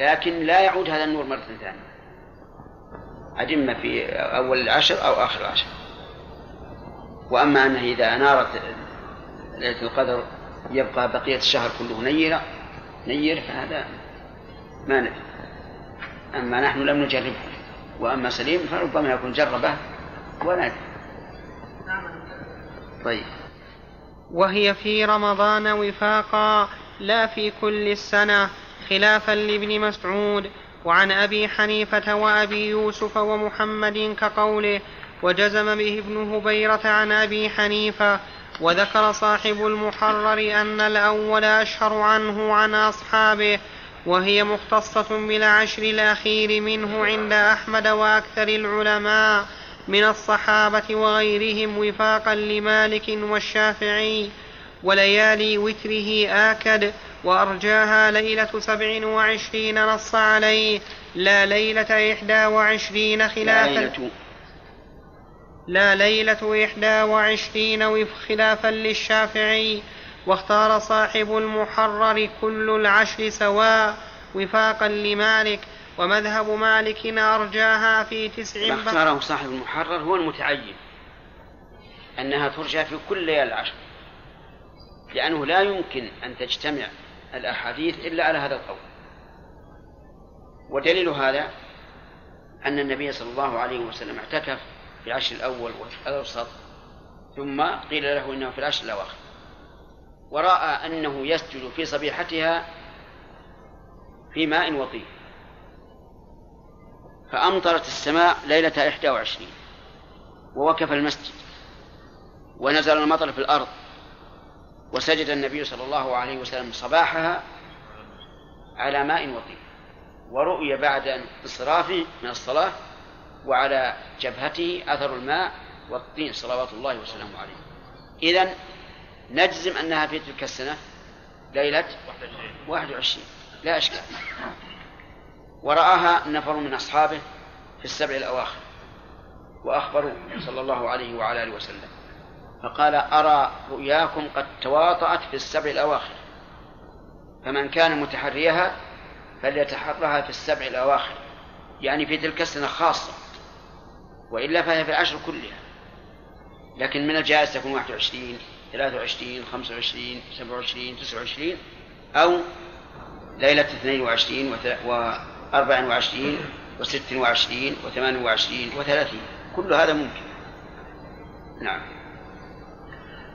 لكن لا يعود هذا النور مرة ثانية. أدم في أول العشر أو آخر العشر. وأما أنه إذا أنارت ليلة القدر يبقى بقية الشهر كله نيرة نير فهذا ما ندري أما نحن لم نجربه وأما سليم فربما يكون جربه ولا ندري طيب. وهي في رمضان وفاقا لا في كل السنة. خلافا لابن مسعود وعن أبي حنيفة وأبي يوسف ومحمد كقوله وجزم به ابن هبيرة عن أبي حنيفة وذكر صاحب المحرر أن الأول أشهر عنه عن أصحابه وهي مختصة بالعشر الأخير منه عند أحمد وأكثر العلماء من الصحابة وغيرهم وفاقا لمالك والشافعي وليالي وتره آكد وأرجاها ليلة سبع وعشرين نص عليه. لا ليلة إحدى وعشرين خلافا. لا ليلة. إحدى وعشرين خلافا للشافعي. واختار صاحب المحرر كل العشر سواء وفاقا لمالك. ومذهب مالك أرجاها في تسع اختاره صاحب المحرر هو المتعين. أنها ترجى في كل ليالي العشر. لأنه لا يمكن أن تجتمع الأحاديث إلا على هذا القول. ودليل هذا أن النبي صلى الله عليه وسلم اعتكف في العشر الأول والأوسط ثم قيل له إنه في العشر الأواخر. ورأى أنه يسجد في صبيحتها في ماء وطين. فأمطرت السماء ليلة إحدى وعشرين ووقف المسجد ونزل المطر في الأرض. وسجد النبي صلى الله عليه وسلم صباحها على ماء وطين. ورؤي بعد انصرافه من الصلاة وعلى جبهته أثر الماء والطين صلوات الله وسلامه عليه. إذن نجزم أنها في تلك السنة ليلة 21 لا إشكال. ورآها نفر من أصحابه في السبع الأواخر وأخبروا صلى الله عليه وعلى آله وسلم. فقال أرى رؤياكم قد تواطأت في السبع الأواخر. فمن كان متحريها فليتحرها في السبع الأواخر. يعني في تلك السنة خاصة وإلا فهي في العشر كلها. لكن من الجائز تكون 21 23 25 27 29 أو ليلة 22 و 24 و 26 و 28 و 30 كل هذا ممكن. نعم.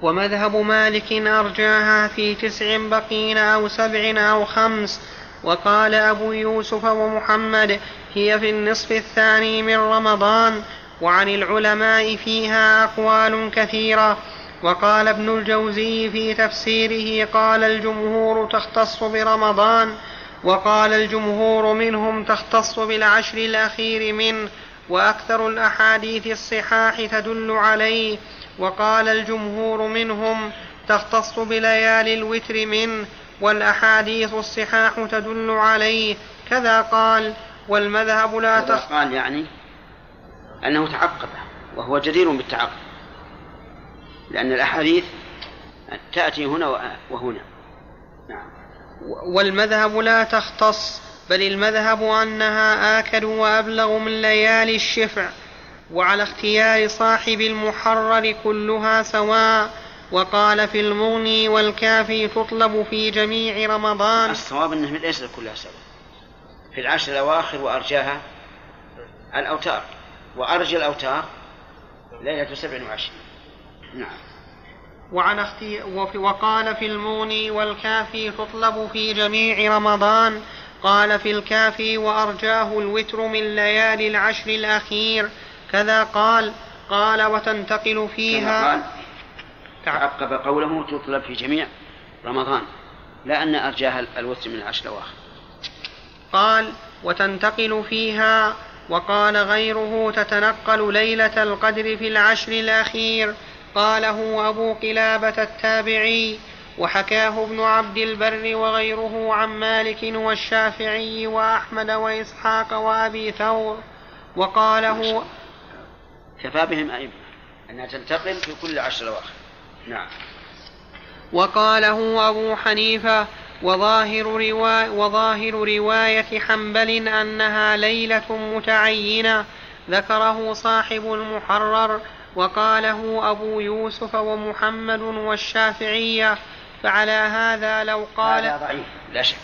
ومذهب مالك أرجاها في تسع بقين أو سبع أو خمس. وقال أبو يوسف ومحمد هي في النصف الثاني من رمضان. وعن العلماء فيها أقوال كثيرة. وقال ابن الجوزي في تفسيره قال الجمهور تختص برمضان. وقال الجمهور منهم تختص بالعشر الأخير منه وأكثر الأحاديث الصحاح تدل عليه. وقال الجمهور منهم تختص بليالي الوتر منه والأحاديث الصحاح تدل عليه. كذا قال والمذهب لا تخ... قال يعني أنه تعقب وهو جدير بالتعقب لأن الأحاديث تأتي هنا وهنا. نعم. والمذهب لا تختص بل المذهب أنها آكد وأبلغ من ليالي الشفع. وعلى اختيار صاحب المحرر كلها سواء وقال في المغني والكافي تطلب في جميع رمضان. الصواب أنه ليس كلها سواء. في العشر الأواخر وأرجاها الأوتار. وأرجى الأوتار ليلة سبع وعشرين. نعم. وعن أختي وقال في المغني والكافي تطلب في جميع رمضان. قال في الكافي وأرجاه الوتر من ليالي العشر الأخير. كذا قال قال وتنتقل فيها. تعقب قوله تطلب في جميع رمضان لا أن أرجاها الوتر من العشر الأواخر. قال وتنتقل فيها وقال غيره تتنقل ليلة القدر في العشر الأخير. قاله أبو قلابة التابعي وحكاه ابن عبد البر وغيره عن مالك والشافعي وأحمد وإسحاق وأبي ثور. وقاله كفى بهم أئمة. أنها تنتقل في كل عشر أواخر. نعم. وقاله أبو حنيفة وظاهر, رواية وظاهر رواية حنبل أنها ليلة متعينة ذكره صاحب المحرر. وقاله أبو يوسف ومحمد والشافعية فعلى هذا لو قال هذا ضعيف لا شك.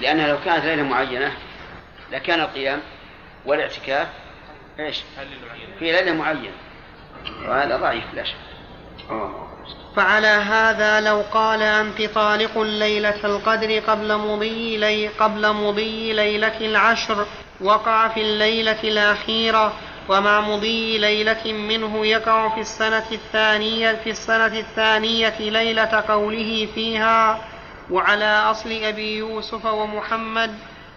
لأنها لو كانت ليلة معينة لكان القيام والاعتكاف إيش؟ في ليلة معينة وهذا ضعيف لا شك. فعلى هذا لو قال أنت طالق ليلة القدر قبل مضي لي قبل مضي ليلة العشر وقع في الليلة الأخيرة ومع مضي ليلة منه يقع في السنة الثانية في السنة الثانية ليلة قوله فيها وعلى أصل أبي يوسف ومحمد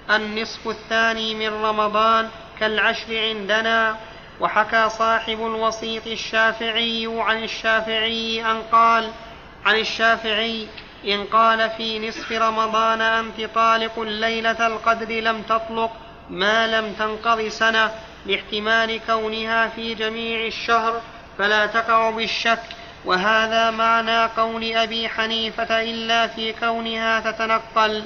النصف الثاني من رمضان كالعشر عندنا وحكى صاحب الوسيط الشافعي عن الشافعي أن قال عن الشافعي إن قال في نصف رمضان أنت طالق ليلة القدر لم تطلق ما لم تنقض سنة لاحتمال كونها في جميع الشهر فلا تقع بالشك وهذا معنى قول أبي حنيفة إلا في كونها تتنقل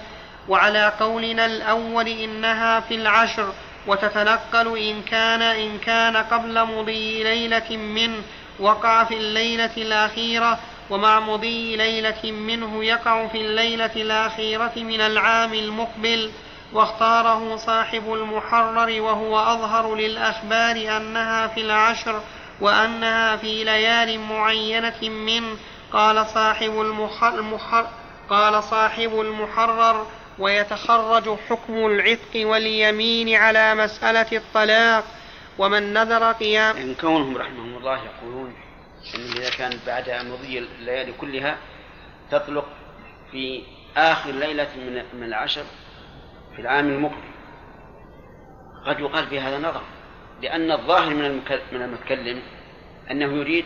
وعلى قولنا الأول إنها في العشر وتتنقل إن كان إن كان قبل مضي ليلة منه وقع في الليلة الأخيرة ومع مضي ليلة منه يقع في الليلة الأخيرة من العام المقبل. واختاره صاحب المحرر وهو أظهر للأخبار أنها في العشر وأنها في ليال معينة من قال صاحب قال صاحب المحرر ويتخرج حكم العتق واليمين على مسألة الطلاق ومن نذر قيام إن كونهم رحمهم الله يقولون إن إذا كان بعد مضي الليالي كلها تطلق في آخر ليلة من من العشر في العام المقبل. قد يقال في هذا نظر لأن الظاهر من من المتكلم أنه يريد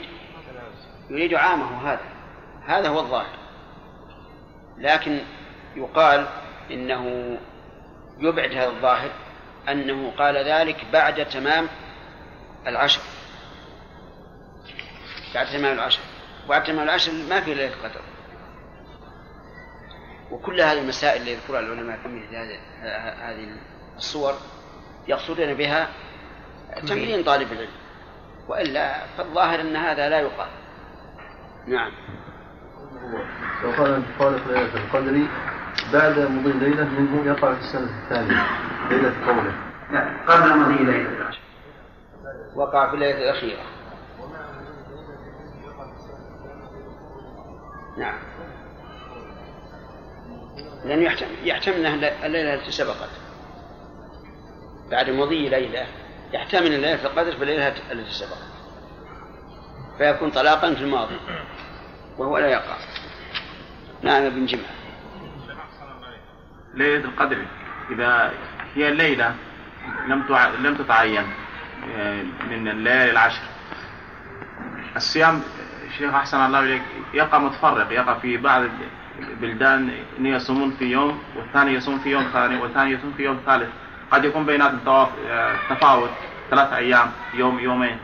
يريد عامه هذا. هذا هو الظاهر. لكن يقال إنه يبعد هذا الظاهر أنه قال ذلك بعد تمام العشر. بعد تمام العشر. وبعد تمام العشر ما في ليلة القدر. وكل هذه المسائل اللي يذكرها العلماء في مثل هذه الصور يقصدون بها تمرين طالب العلم. وإلا فالظاهر أن هذا لا يقال. نعم. لو قال انت خالق ليله القدر بعد مضي ليلة منه يقع في السنة الثانية. ليلة قوله. لا قبل مضي ليلة العشر. وقع في الليلة الأخيرة. نعم. لأنه يحتمل, يحتمل أن الليلة التي سبقت. بعد مضي ليلة يحتمل أن ليلة القدر في الليلة التي سبقت. فيكون طلاقا في الماضي. وهو لا يقع. نعم ابن جمعة ليلة القدر. إذا هي الليلة لم لم تتعين آه، من الليالي العشر. الصيام الشيخ أحسن الله إليك يقع متفرق يقع في بعض بلدان يصومون في يوم والثاني يصوم في يوم ثاني والثاني يصوم في يوم ثالث. قد يكون بيناتهم تفاوت ثلاث أيام يوم يومين.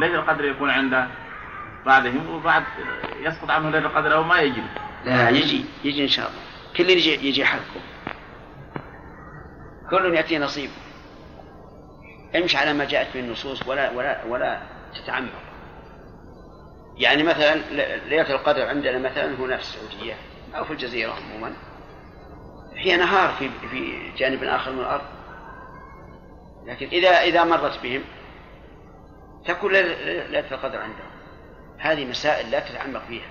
ليلة القدر يكون عنده بعدهم وبعد يسقط عنه ليلة القدر أو ما يجي لا يجي يجي إن شاء الله. كل يجي يجي حقه كل يأتي نصيب. امشي على ما جاءت به النصوص ولا ولا ولا تتعمق. يعني مثلا ليلة القدر عندنا مثلا هنا في السعودية أو في الجزيرة عموما. هي نهار في في جانب آخر من الأرض. لكن إذا إذا مرت بهم تكون ليلة القدر عندهم. هذه مسائل لا تتعمق فيها.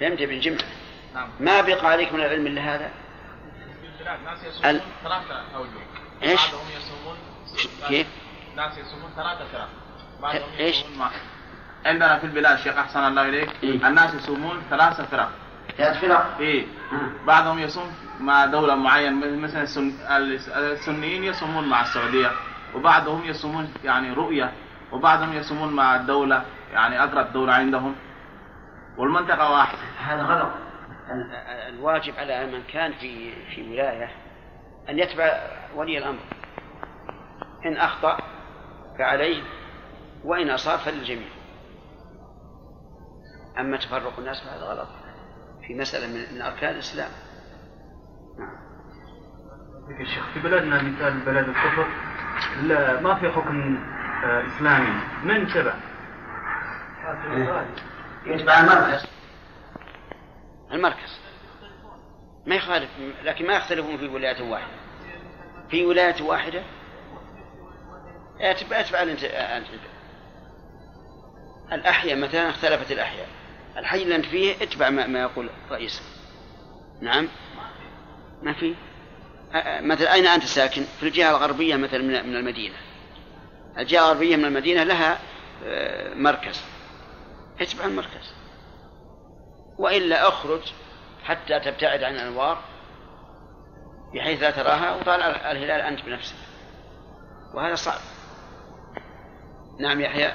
فهمت ابن نعم. ما بقى عليك من العلم إلا هذا؟ ال... ثلاثة أوجه. إيش؟ بعضهم يصومون كيف؟ ناس يصومون ثلاثة فرق. بعضهم إيش؟ عندنا في البلاد شيخ أحسن الله إليك. إيه؟ الناس يصومون ثلاثة فرق. ثلاث فرق؟ إيه. بعضهم يصوم مع دولة معينة مثلا السنيين يصومون مع السعودية وبعضهم يصومون يعني رؤية وبعضهم يصومون مع الدولة يعني أقرب دولة عندهم. والمنطقة واحدة. هذا غلط. الواجب على من كان في في ولاية أن يتبع ولي الأمر. إن أخطأ فعليه وإن أصاب فللجميع. أما تفرق الناس فهذا غلط. في مسألة من, من أركان الإسلام. نعم. يا شيخ في بلدنا مثال بلد الكفر لا ما في حكم آه، إسلامي. من تبع؟ يتبع المركز المركز. ما يخالف لكن ما يختلفون في ولاية واحدة. في ولاية واحدة؟ أتبع اتبع الأحياء مثلا اختلفت الأحياء. الحي اللي أنت فيه اتبع ما, ما يقول رئيسه نعم؟ ما في؟ مثلا أين أنت ساكن؟ في الجهة الغربية مثلا من المدينة. الجهة الغربية من المدينة لها مركز. اتبع المركز. وإلا أخرج حتى تبتعد عن الأنوار بحيث لا تراها وطالع الهلال أنت بنفسك. وهذا صعب. نعم يحيى.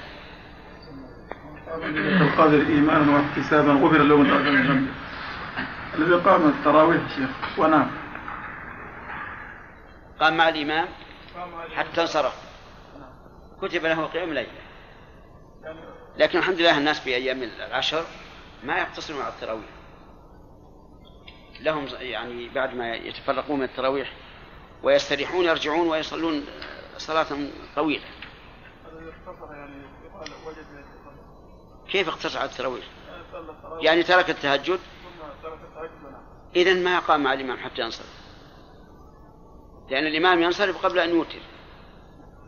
القادر إيمانا واحتسابا غفر له من تقدم من ذنبه الذي قام التراويح شيخ ونام. قام مع الإمام حتى انصرف. كتب له قيام ليلة. لكن الحمد لله الناس في أيام العشر ما يقتصرون على التراويح. لهم يعني بعد ما يتفرقون من التراويح ويستريحون يرجعون ويصلون صلاة طويلة. كيف اقتصر على التراويح؟ يعني ترك التهجد. إذا ما قام مع الإمام حتى ينصرف. لأن الإمام ينصرف قبل أن يوتر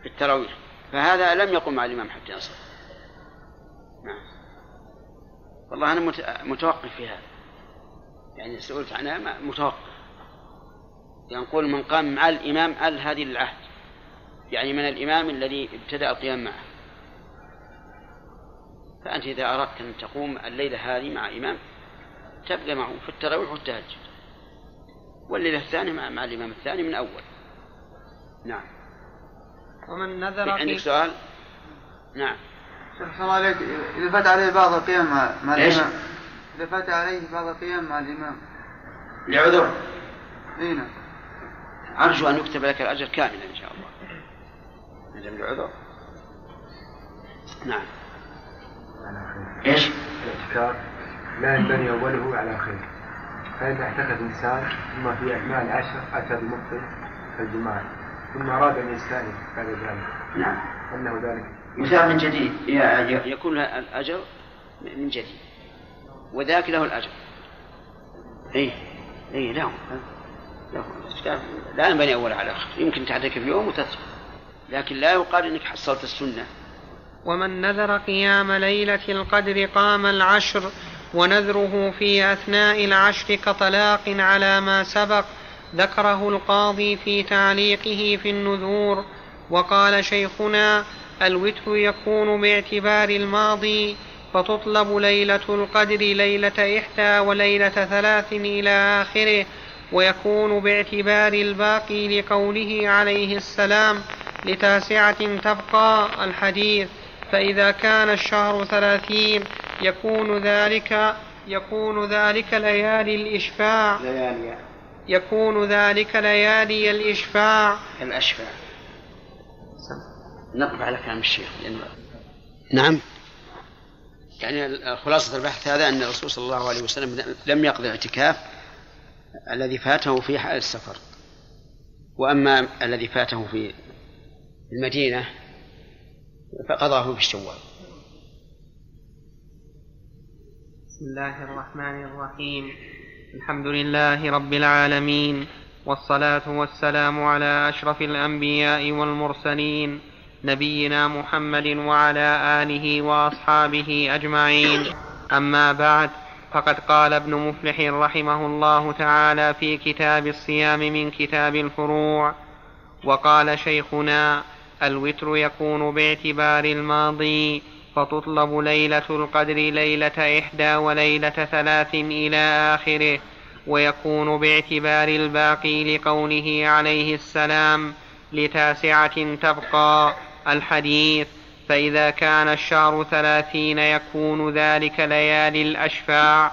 في التراويح. فهذا لم يقم مع الإمام حتى ينصرف نعم والله أنا متوقف في هذا. يعني سئلت عنها متوقف. يعني نقول من قام مع الإمام أل هذه العهد يعني من الإمام الذي ابتدأ القيام معه. فأنت إذا أردت أن تقوم الليلة هذه مع إمام تبقى معه في التراويح والتهجد. والليلة الثانية مع, مع الإمام الثاني من أول. نعم. ومن نذر عندك سؤال؟ نعم. الله عليك. إذا فات عليه بعض القيام مع, مع الإمام. إذا فات عليه بعض القيام مع الإمام. لعذر. أي نعم. أرجو أن يكتب لك الأجر كاملا إن شاء الله. عدم العذر نعم. إيش؟ الاعتكاف لا ينبني أوله على خير. فاذا اعتكف انسان ثم في اثناء العشر أتى بمخطئ كالجماعه ثم أراد ان يستانف بعد ذلك. نعم. أنه ذلك. مثال من جديد. يكون الأجر من جديد. وذاك له الأجر. اي اي له له لا ينبني اول على آخر. يمكن تعتكف يوم وتترك لكن لا يقال إنك حصلت السنة. ومن نذر قيام ليلة القدر قام العشر ونذره في أثناء العشر كطلاق على ما سبق ذكره القاضي في تعليقه في النذور. وقال شيخنا الوتر يكون باعتبار الماضي فتطلب ليلة القدر ليلة إحدى وليلة ثلاث إلى آخره ويكون باعتبار الباقي لقوله عليه السلام لتاسعة تبقى الحديث. فإذا كان الشهر ثلاثين يكون ذلك يكون ذلك ليالي الإشفاع. ليالي. يكون ذلك ليالي الإشفاع. الأشفاع. نقف على كلام الشيخ لأنه نعم. يعني خلاصة البحث هذا أن الرسول صلى الله عليه وسلم لم يقضي الاعتكاف الذي فاته في حال السفر. وأما الذي فاته في المدينة فقضاه في الشوال. بسم الله الرحمن الرحيم. الحمد لله رب العالمين والصلاة والسلام على أشرف الأنبياء والمرسلين نبينا محمد وعلى آله وأصحابه أجمعين. أما بعد فقد قال ابن مفلح رحمه الله تعالى في كتاب الصيام من كتاب الفروع وقال شيخنا الوتر يكون باعتبار الماضي فتطلب ليلة القدر ليلة إحدى وليلة ثلاث إلى آخره ويكون باعتبار الباقي لقوله عليه السلام لتاسعة تبقى. الحديث فإذا كان الشهر ثلاثين يكون ذلك ليالي الأشفاع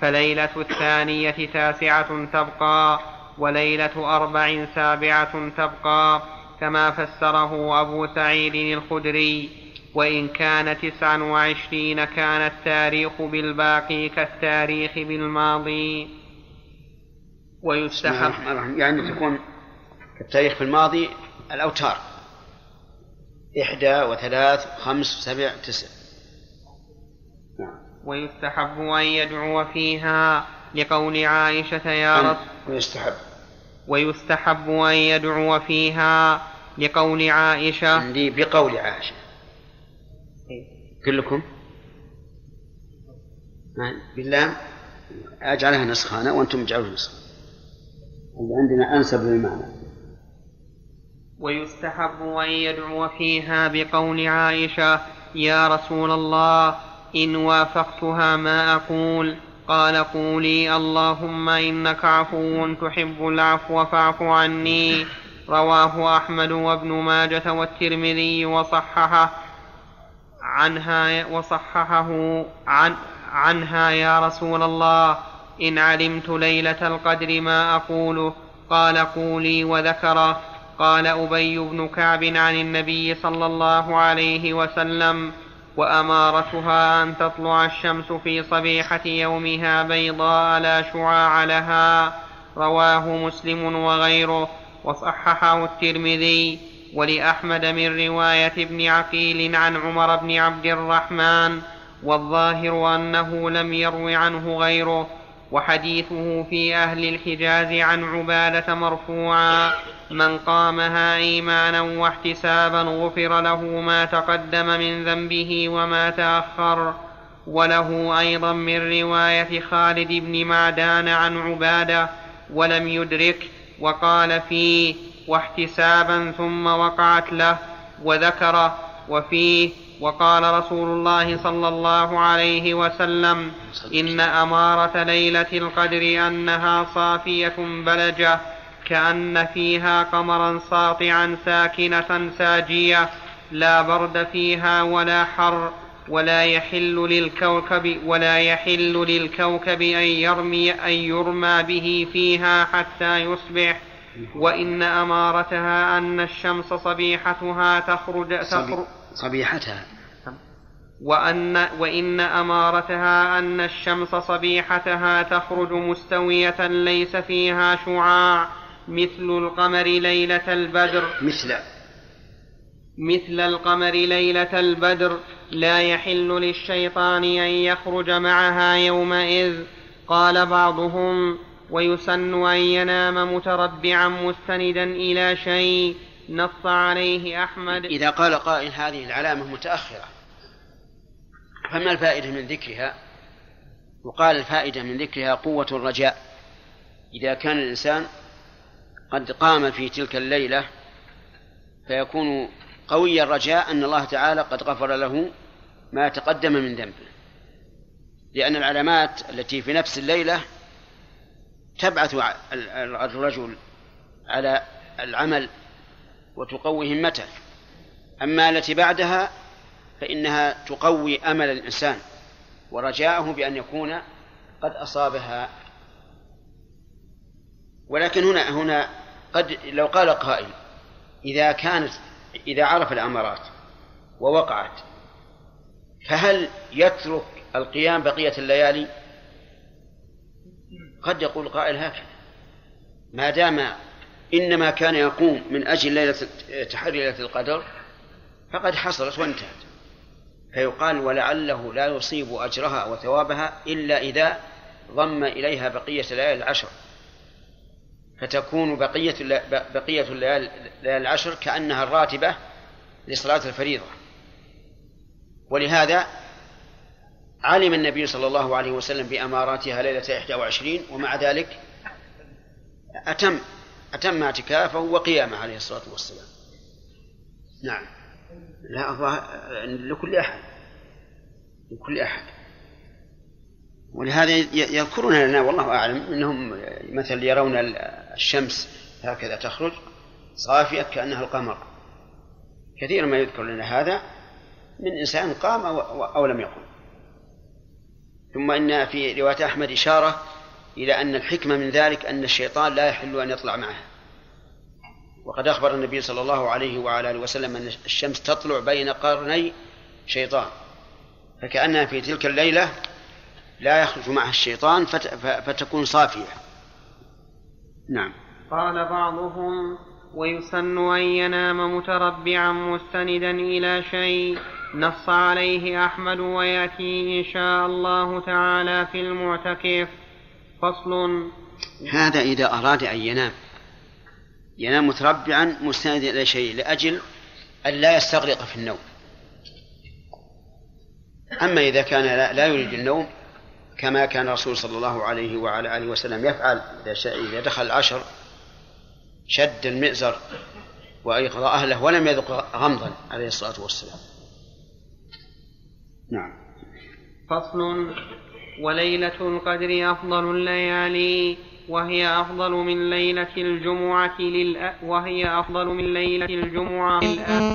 فليلة الثانية تاسعة تبقى وليلة أربع سابعة تبقى كما فسره أبو سعيد الخدري. وإن كان تسعا وعشرين كان التاريخ بالباقي كالتاريخ بالماضي. ويستحب يعني تكون التاريخ في الماضي الأوتار. إحدى وثلاث وخمس وسبع تسع. ويستحب أن يدعو فيها لقول عائشة يا رب. ويستحب. ويستحب أن يدعو فيها لقول عائشة. عندي بقول عائشة. كلكم؟ بالله. أجعلها نسخانة وأنتم اجعلوها نسخة. عندنا أنسب للمعنى. ويستحب أن يدعو فيها بقول عائشة يا رسول الله إن وافقتها ما أقول. قال قولي اللهم إنك عفو تحب العفو فاعف عني. رواه أحمد وابن ماجة والترمذي وصححه عنها وصححه عن عنها يا رسول الله إن علمت ليلة القدر ما أقوله. قال قولي وذكره قال أبي بن كعب عن النبي صلى الله عليه وسلم وأمارتها أن تطلع الشمس في صبيحة يومها بيضاء لا شعاع لها رواه مسلم وغيره وصححه الترمذي ولأحمد من رواية ابن عقيل عن عمر بن عبد الرحمن والظاهر أنه لم يرو عنه غيره وحديثه في أهل الحجاز عن عبادة مرفوعا من قامها إيمانا واحتسابا غفر له ما تقدم من ذنبه وما تأخر. وله أيضا من رواية خالد بن معدان عن عبادة ولم يدرك وقال فيه واحتسابا ثم وقعت له وذكر وفيه وقال رسول الله صلى الله عليه وسلم إن أمارة ليلة القدر أنها صافية بلجة. كأن فيها قمرا ساطعا ساكنة ساجية لا برد فيها ولا حر ولا يحل للكوكب ولا يحل للكوكب أن يرمي أن يرمى به فيها حتى يصبح. وإن أمارتها أن الشمس صبيحتها تخرج تخرج. صبيحتها. وأن وإن أمارتها أن الشمس صبيحتها تخرج مستوية ليس فيها شعاع. مثل القمر ليلة البدر. مثل. مثل القمر ليلة البدر. لا يحل للشيطان أن يخرج معها يومئذ. قال بعضهم ويسن أن ينام متربعا مستندا إلى شيء نص عليه أحمد. إذا قال قائل هذه العلامة متأخرة فما الفائدة من ذكرها؟ وقال الفائدة من ذكرها قوة الرجاء. إذا كان الإنسان قد قام في تلك الليلة فيكون قوي الرجاء أن الله تعالى قد غفر له ما تقدم من ذنبه. لأن العلامات التي في نفس الليلة تبعث الرجل على العمل وتقوي همته. أما التي بعدها فإنها تقوي أمل الإنسان ورجاءه بأن يكون قد أصابها. ولكن هنا هنا قد لو قال قائل إذا كانت إذا عرف الأمارات ووقعت فهل يترك القيام بقية الليالي؟ قد يقول قائل هكذا. ما دام إنما كان يقوم من أجل ليلة تحري ليلة القدر فقد حصلت وانتهت. فيقال ولعله لا يصيب أجرها وثوابها إلا إذا ضم إليها بقية الليالي العشر. فتكون بقية بقية الليالي العشر كأنها الراتبة لصلاة الفريضة. ولهذا علم النبي صلى الله عليه وسلم بأماراتها ليلة 21 ومع ذلك أتم أتم اعتكافه وقيامه عليه الصلاة والسلام. نعم. لا لكل أحد. لكل أحد. ولهذا يذكرون لنا والله أعلم أنهم مثلا يرون الشمس هكذا تخرج صافية كأنها القمر. كثيرا ما يذكر لنا هذا من إنسان قام أو, أو لم يقم. ثم إن في رواية أحمد إشارة إلى أن الحكمة من ذلك أن الشيطان لا يحل أن يطلع معه. وقد أخبر النبي صلى الله عليه وعلى آله وسلم أن الشمس تطلع بين قرني شيطان. فكأنها في تلك الليلة لا يخرج معها الشيطان فت... فتكون صافية. نعم. قال بعضهم ويسن أن ينام متربعا مستندا إلى شيء نص عليه أحمد ويأتي إن شاء الله تعالى في المعتكف. فصل. هذا إذا أراد أن ينام. ينام متربعا مستندا إلى شيء لأجل أن لا يستغرق في النوم. أما إذا كان لا يريد النوم كما كان الرسول صلى الله عليه وعلى آله وسلم يفعل إذا دخل العشر شد المئزر وأيقظ أهله ولم يذق غمضا عليه الصلاة والسلام. نعم. فصل وليلة القدر أفضل الليالي وهي أفضل من ليلة الجمعة للأ وهي أفضل من ليلة الجمعة.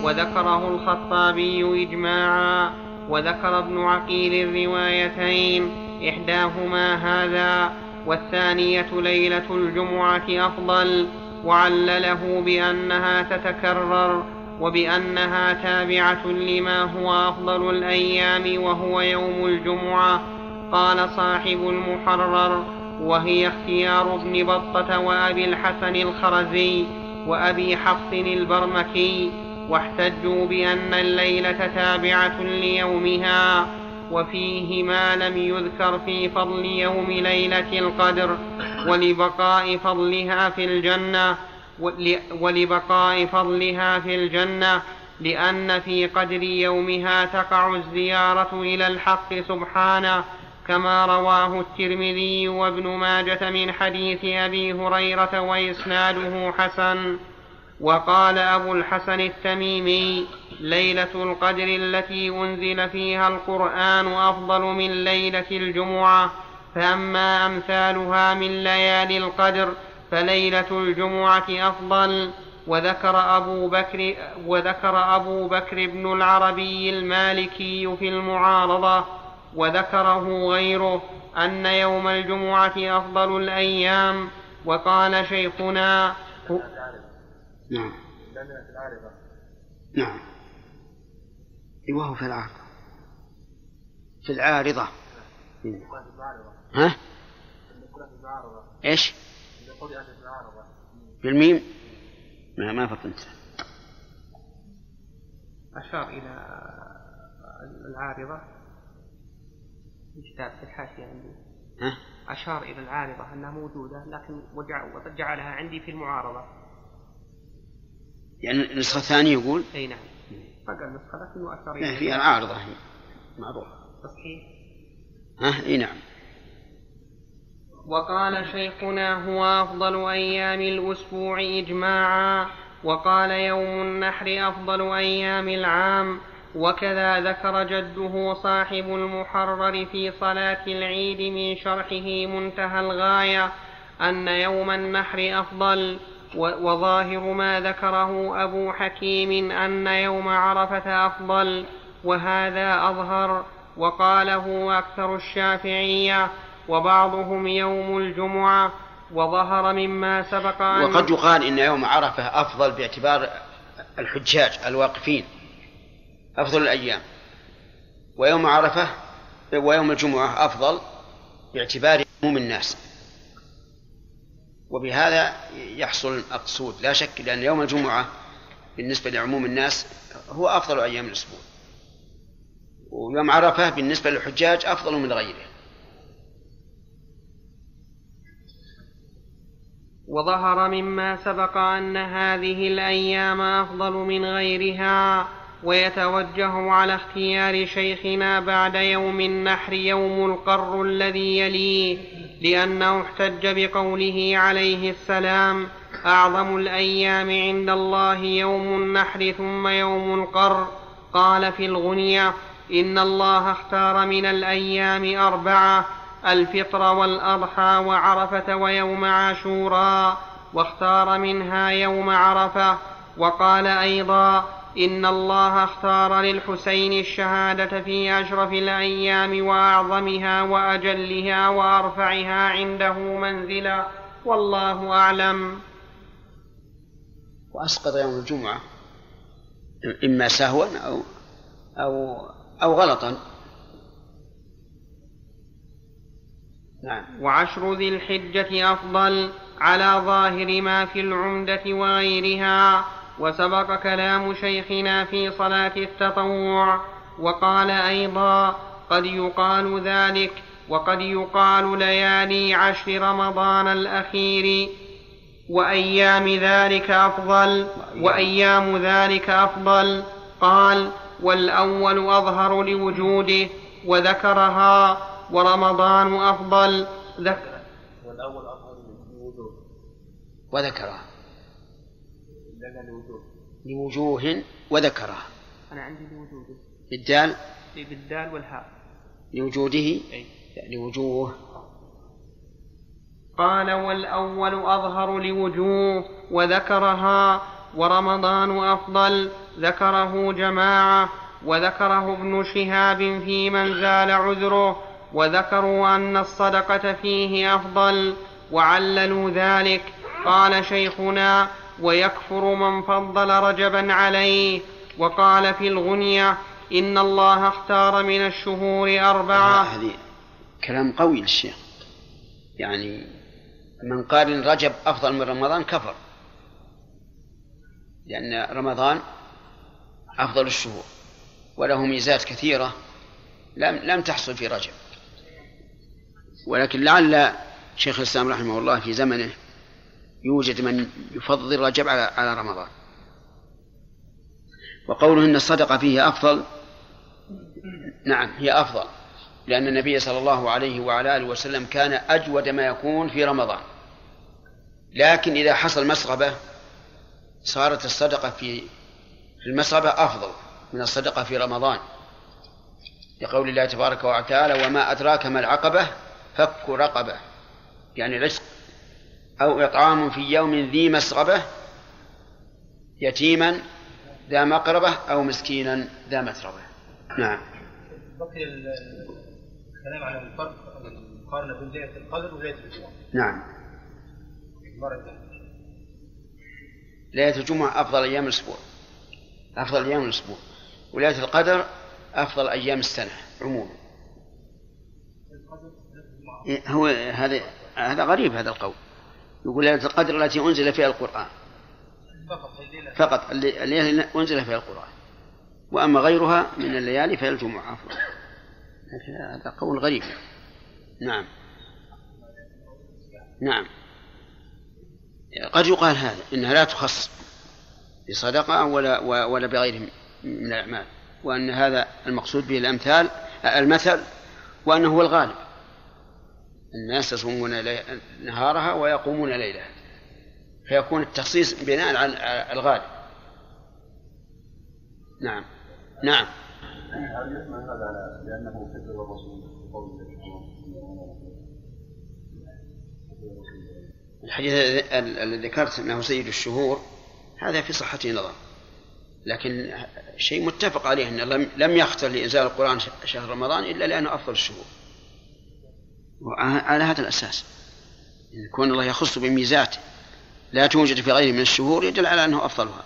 وذكره الخطابي إجماعا وذكر ابن عقيل الروايتين. إحداهما هذا والثانية ليلة الجمعة أفضل وعلله بأنها تتكرر وبأنها تابعة لما هو أفضل الأيام وهو يوم الجمعة قال صاحب المحرر وهي اختيار ابن بطة وأبي الحسن الخرزي وأبي حفص البرمكي واحتجوا بأن الليلة تابعة ليومها وفيه ما لم يذكر في فضل يوم ليلة القدر ولبقاء فضلها في الجنة ولبقاء فضلها في الجنة لأن في قدر يومها تقع الزيارة إلى الحق سبحانه كما رواه الترمذي وابن ماجة من حديث أبي هريرة وإسناده حسن. وقال أبو الحسن التميمي ليلة القدر التي أنزل فيها القرآن أفضل من ليلة الجمعة فأما أمثالها من ليالي القدر فليلة الجمعة أفضل. وذكر أبو بكر وذكر أبو بكر بن العربي المالكي في المعارضة وذكره غيره أن يوم الجمعة أفضل الأيام. وقال شيخنا نعم. نعم. وهو في العارضة. في العارضة. ها؟ إيش؟ بالميم؟ ما ما فطنت أشار إلى العارضة. كتاب في الحاشية عندي. ها؟ أشار إلى العارضة أنها موجودة لكن وجعلها عندي في المعارضة. يعني النسخة الثانية يقول؟ أي نعم. بقى النسخة لكنه أشار إلى في العارضة هي. معروف. تصحيح. ها؟ إي نعم. وقال شيخنا هو أفضل أيام الأسبوع إجماعا وقال يوم النحر أفضل أيام العام. وكذا ذكر جده صاحب المحرر في صلاة العيد من شرحه منتهى الغاية أن يوم النحر أفضل. وظاهر ما ذكره أبو حكيم أن يوم عرفة أفضل وهذا أظهر وقاله أكثر الشافعية وبعضهم يوم الجمعة وظهر مما سبق أن وقد يقال إن يوم عرفة أفضل باعتبار الحجاج الواقفين أفضل الأيام. ويوم عرفة ويوم الجمعة أفضل باعتبار عموم الناس. وبهذا يحصل المقصود لا شك لأن يوم الجمعة بالنسبة لعموم الناس هو أفضل أيام الأسبوع. ويوم عرفة بالنسبة للحجاج أفضل من غيره. وظهر مما سبق أن هذه الأيام أفضل من غيرها. ويتوجه على اختيار شيخنا بعد يوم النحر يوم القر الذي يليه لأنه احتج بقوله عليه السلام أعظم الأيام عند الله يوم النحر ثم يوم القر. قال في الغنية إن الله اختار من الأيام أربعة الفطر والأضحى وعرفة ويوم عاشوراء واختار منها يوم عرفة. وقال أيضا إن الله اختار للحسين الشهادة في أشرف الأيام وأعظمها وأجلها وأرفعها عنده منزلا والله أعلم. وأسقط يوم الجمعة إما سهوا أو أو أو غلطا. نعم. وعشر ذي الحجة أفضل على ظاهر ما في العمدة وغيرها. وسبق كلام شيخنا في صلاة التطوع وقال أيضا قد يقال ذلك وقد يقال ليالي عشر رمضان الأخير وأيام ذلك أفضل وأيام ذلك أفضل. قال والأول أظهر لوجوده وذكرها ورمضان أفضل. ذكر والأول أظهر لوجوده وذكرها. لوجوه. وذكرها. أنا عندي لوجوده بالدال بالدال والهاء. لوجوده؟ أي. لوجوه. قال والأول أظهر لوجوه وذكرها ورمضان أفضل. ذكره جماعة. وذكره ابن شهاب في من زال عذره. وذكروا أن الصدقة فيه أفضل. وعللوا ذلك. قال شيخنا ويكفر من فضل رجبا عليه. وقال في الغنية إن الله اختار من الشهور أربعة. هذه كلام قوي للشيخ. يعني من قال إن رجب أفضل من رمضان كفر. لأن رمضان أفضل الشهور. وله ميزات كثيرة لم لم تحصل في رجب. ولكن لعل شيخ الإسلام رحمه الله في زمنه يوجد من يفضل رجب على رمضان. وقوله إن الصدقة فيه أفضل نعم هي أفضل لأن النبي صلى الله عليه وعلى آله وسلم كان أجود ما يكون في رمضان. لكن إذا حصل مسغبة صارت الصدقة في في المسغبة أفضل من الصدقة في رمضان. لقول الله تبارك وتعالى وما أدراك ما العقبة فك رقبة. يعني رزق أو إطعام في يوم ذي مسغبة يتيما ذا مقربة أو مسكينا ذا متربة نعم. بقي الكلام على الفرق المقارنة بين ليلة القدر وليلة الجمعة. نعم. ليلة الجمعة أفضل أيام الأسبوع. أفضل أيام الأسبوع. وليلة القدر أفضل أيام السنة عموما. إيه، هو هذا هذا غريب هذا القول. يقول ليلة القدر التي أنزل فيها القرآن. فقط الليلة. فقط الليلة أنزل فيها القرآن. وأما غيرها من الليالي فهي الجمعة لكن هذا قول غريب. نعم. نعم. قد يقال هذا إنها لا تخص بصدقة ولا ولا بغيره من الأعمال وأن هذا المقصود به الأمثال المثل وأنه هو الغالب. الناس يصومون نهارها ويقومون ليلها. فيكون التخصيص بناء على الغالب. نعم. نعم. الحديث ال- الذي ذكرت أنه سيد الشهور هذا في صحته نظر لكن شيء متفق عليه أنه لم لم يختر لإنزال القرآن شهر رمضان إلا لأنه أفضل الشهور. وعلى هذا الأساس. ان كون الله يخص بميزات لا توجد في غيره من الشهور يدل على أنه أفضلها.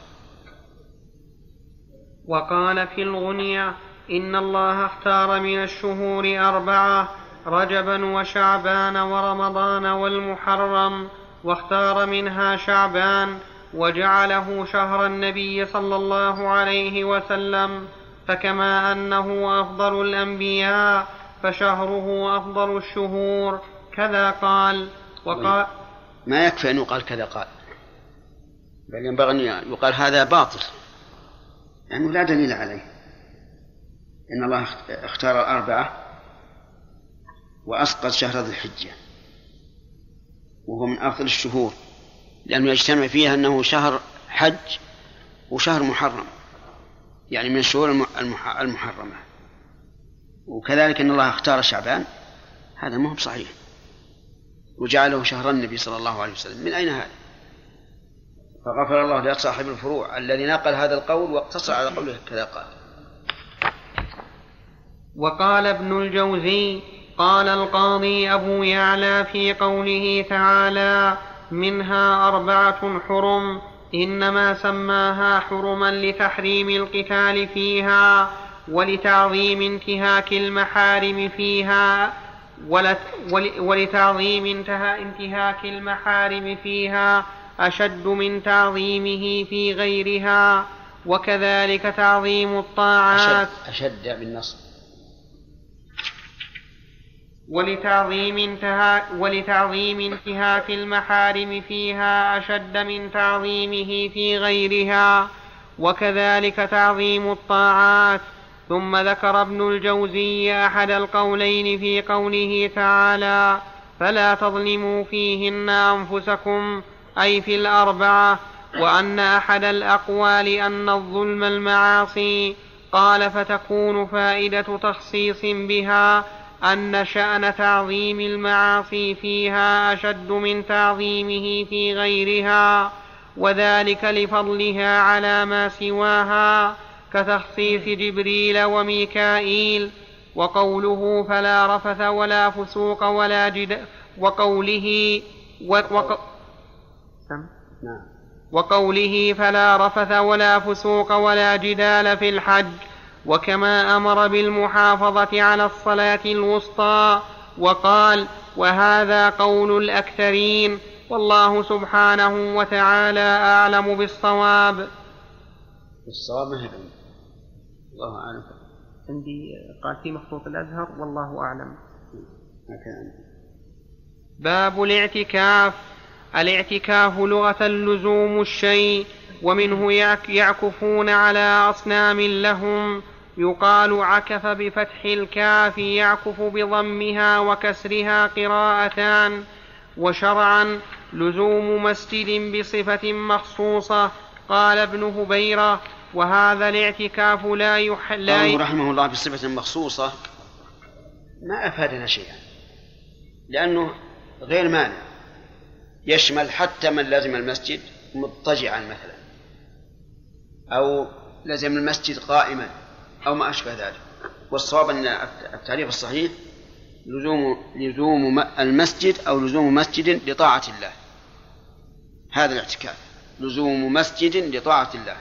وقال في الغنية إن الله اختار من الشهور أربعة رجبا وشعبان ورمضان والمحرم واختار منها شعبان وجعله شهر النبي صلى الله عليه وسلم فكما أنه أفضل الأنبياء فشهره أفضل الشهور. كذا قال. وقال ما يكفي أن يقال كذا قال. بل ينبغي أن يقال هذا باطل. لأنه لا دليل عليه. إن الله اخت- اختار الأربعة وأسقط شهر ذي الحجة. وهو من أفضل الشهور. لأنه يجتمع فيها أنه شهر حج وشهر محرم. يعني من الشهور الم- المح- المحرمة. وكذلك إن الله اختار شعبان هذا ما هو بصحيح. وجعله شهر النبي صلى الله عليه وسلم. من أين هذا؟ فغفر الله لصاحب الفروع الذي نقل هذا القول واقتصر على قوله كذا قال. وقال ابن الجوزي قال القاضي أبو يعلى في قوله تعالى منها أربعة حرم إنما سماها حرما لتحريم القتال فيها. ولتعظيم انتهاك المحارم فيها ولتعظيم انتهاك المحارم فيها أشد من تعظيمه في غيرها وكذلك تعظيم الطاعات. أشد, أشد بالنصب ولتعظيم انتهاك ولتعظيم انتهاك المحارم فيها أشد من تعظيمه في غيرها وكذلك تعظيم الطاعات. ثم ذكر ابن الجوزي أحد القولين في قوله تعالى فلا تظلموا فيهن أنفسكم أي في الأربعة وأن أحد الأقوال أن الظلم المعاصي. قال فتكون فائدة تخصيص بها أن شأن تعظيم المعاصي فيها أشد من تعظيمه في غيرها وذلك لفضلها على ما سواها. كتخصيص جبريل وميكائيل وقوله فلا رفث ولا فسوق ولا جد وقوله و... وق... نعم. وقوله فلا رفث ولا فسوق ولا جدال في الحج وكما أمر بالمحافظة على الصلاة الوسطى وقال وهذا قول الأكثرين والله سبحانه وتعالى أعلم بالصواب. الصواب ما هي؟ الله أعلم. عندي قال في مخطوط الأزهر والله أعلم. باب الاعتكاف. الاعتكاف لغة لزوم الشيء ومنه يعكفون على أصنام لهم. يقال عكف بفتح الكاف يعكف بضمها وكسرها قراءتان. وشرعا لزوم مسجد بصفة مخصوصة. قال ابن هبيرة وهذا الاعتكاف لا يحل لا رحمه الله بصفة مخصوصة ما أفادنا شيئا لأنه غير مانع. يشمل حتى من لزم المسجد مضطجعا مثلا أو لزم المسجد قائما أو ما أشبه ذلك. والصواب أن التعريف الصحيح لزوم لزوم المسجد أو لزوم مسجد لطاعة الله. هذا الاعتكاف لزوم مسجد لطاعة الله.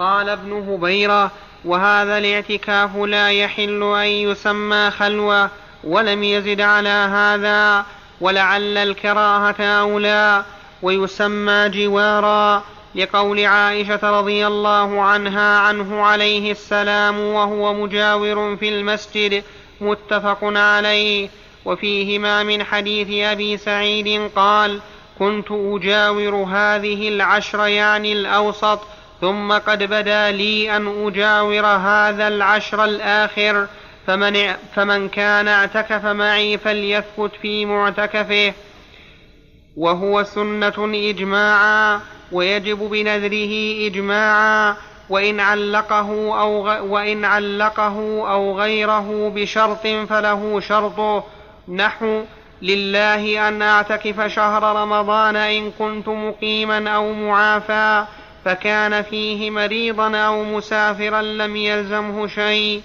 قال ابن هبيرة وهذا الاعتكاف لا يحل أن يسمى خلوة ولم يزد على هذا ولعل الكراهة أولى ويسمى جوارا لقول عائشة رضي الله عنها عنه عليه السلام وهو مجاور في المسجد متفق عليه. وفيهما من حديث أبي سعيد قال كنت أجاور هذه العشر يعني الأوسط ثم قد بدا لي أن أجاور هذا العشر الآخر فمن, فمن كان اعتكف معي فليثبت في معتكفه وهو سنة إجماعا ويجب بنذره إجماعا وإن علقه أو. وإن علقه أو غيره بشرط فله شرطه نحو لله أن أعتكف شهر رمضان إن كنت مقيما أو معافى فكان فيه مريضا أو مسافرا لم يلزمه شيء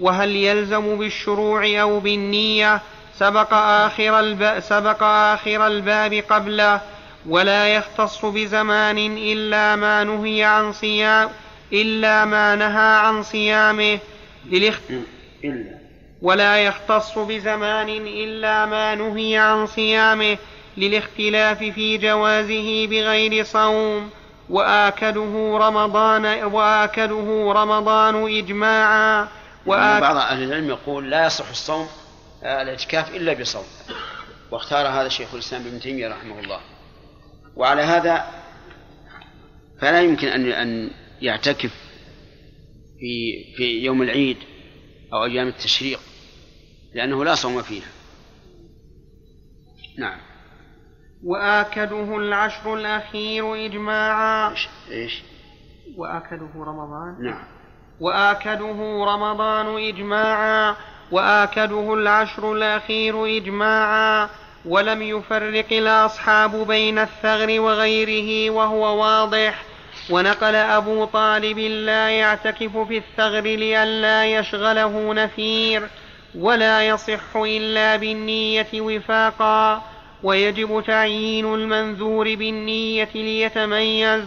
وهل يلزم بالشروع أو بالنية؟ سبق آخر الباب, سبق آخر الباب قبله ولا يختص بزمان إلا ما نهي عن صيام إلا ما نهى عن صيامه. للاخت... ولا يختص بزمان إلا ما نهي عن صيامه. للاختلاف في جوازه بغير صوم. وآكده رمضان وآكده رمضان إجماعا. وآك... بعض أهل العلم يقول لا يصح الصوم آه، الاعتكاف إلا بصوم. واختار هذا شيخ الإسلام ابن تيمية رحمه الله. وعلى هذا فلا يمكن أن أن يعتكف في في يوم العيد أو أيام التشريق لأنه لا صوم فيها. نعم. وآكده العشر الأخير إجماعا. إيش, إيش؟ وآكده رمضان. نعم. وآكده رمضان إجماعا. وآكده العشر الأخير إجماعا. ولم يفرق الأصحاب بين الثغر وغيره وهو واضح. ونقل أبو طالب لا يعتكف في الثغر لئلا يشغله نفير. ولا يصح إلا بالنية وفاقا. ويجب تعيين المنذور بالنية ليتميز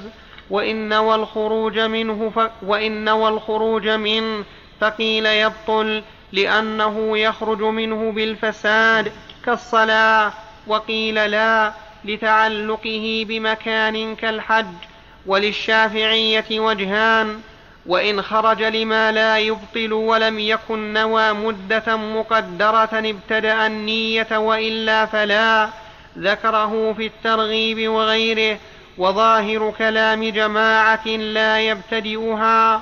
وإن نوى الخروج منه ف... وإن نوى الخروج منه فقيل يبطل لأنه يخرج منه بالفساد كالصلاة وقيل لا لتعلقه بمكان كالحج وللشافعية وجهان وإن خرج لما لا يبطل ولم يكن نوى مدة مقدرة ابتدأ النية وإلا فلا. ذكره في الترغيب وغيره وظاهر كلام جماعة لا يبتدئها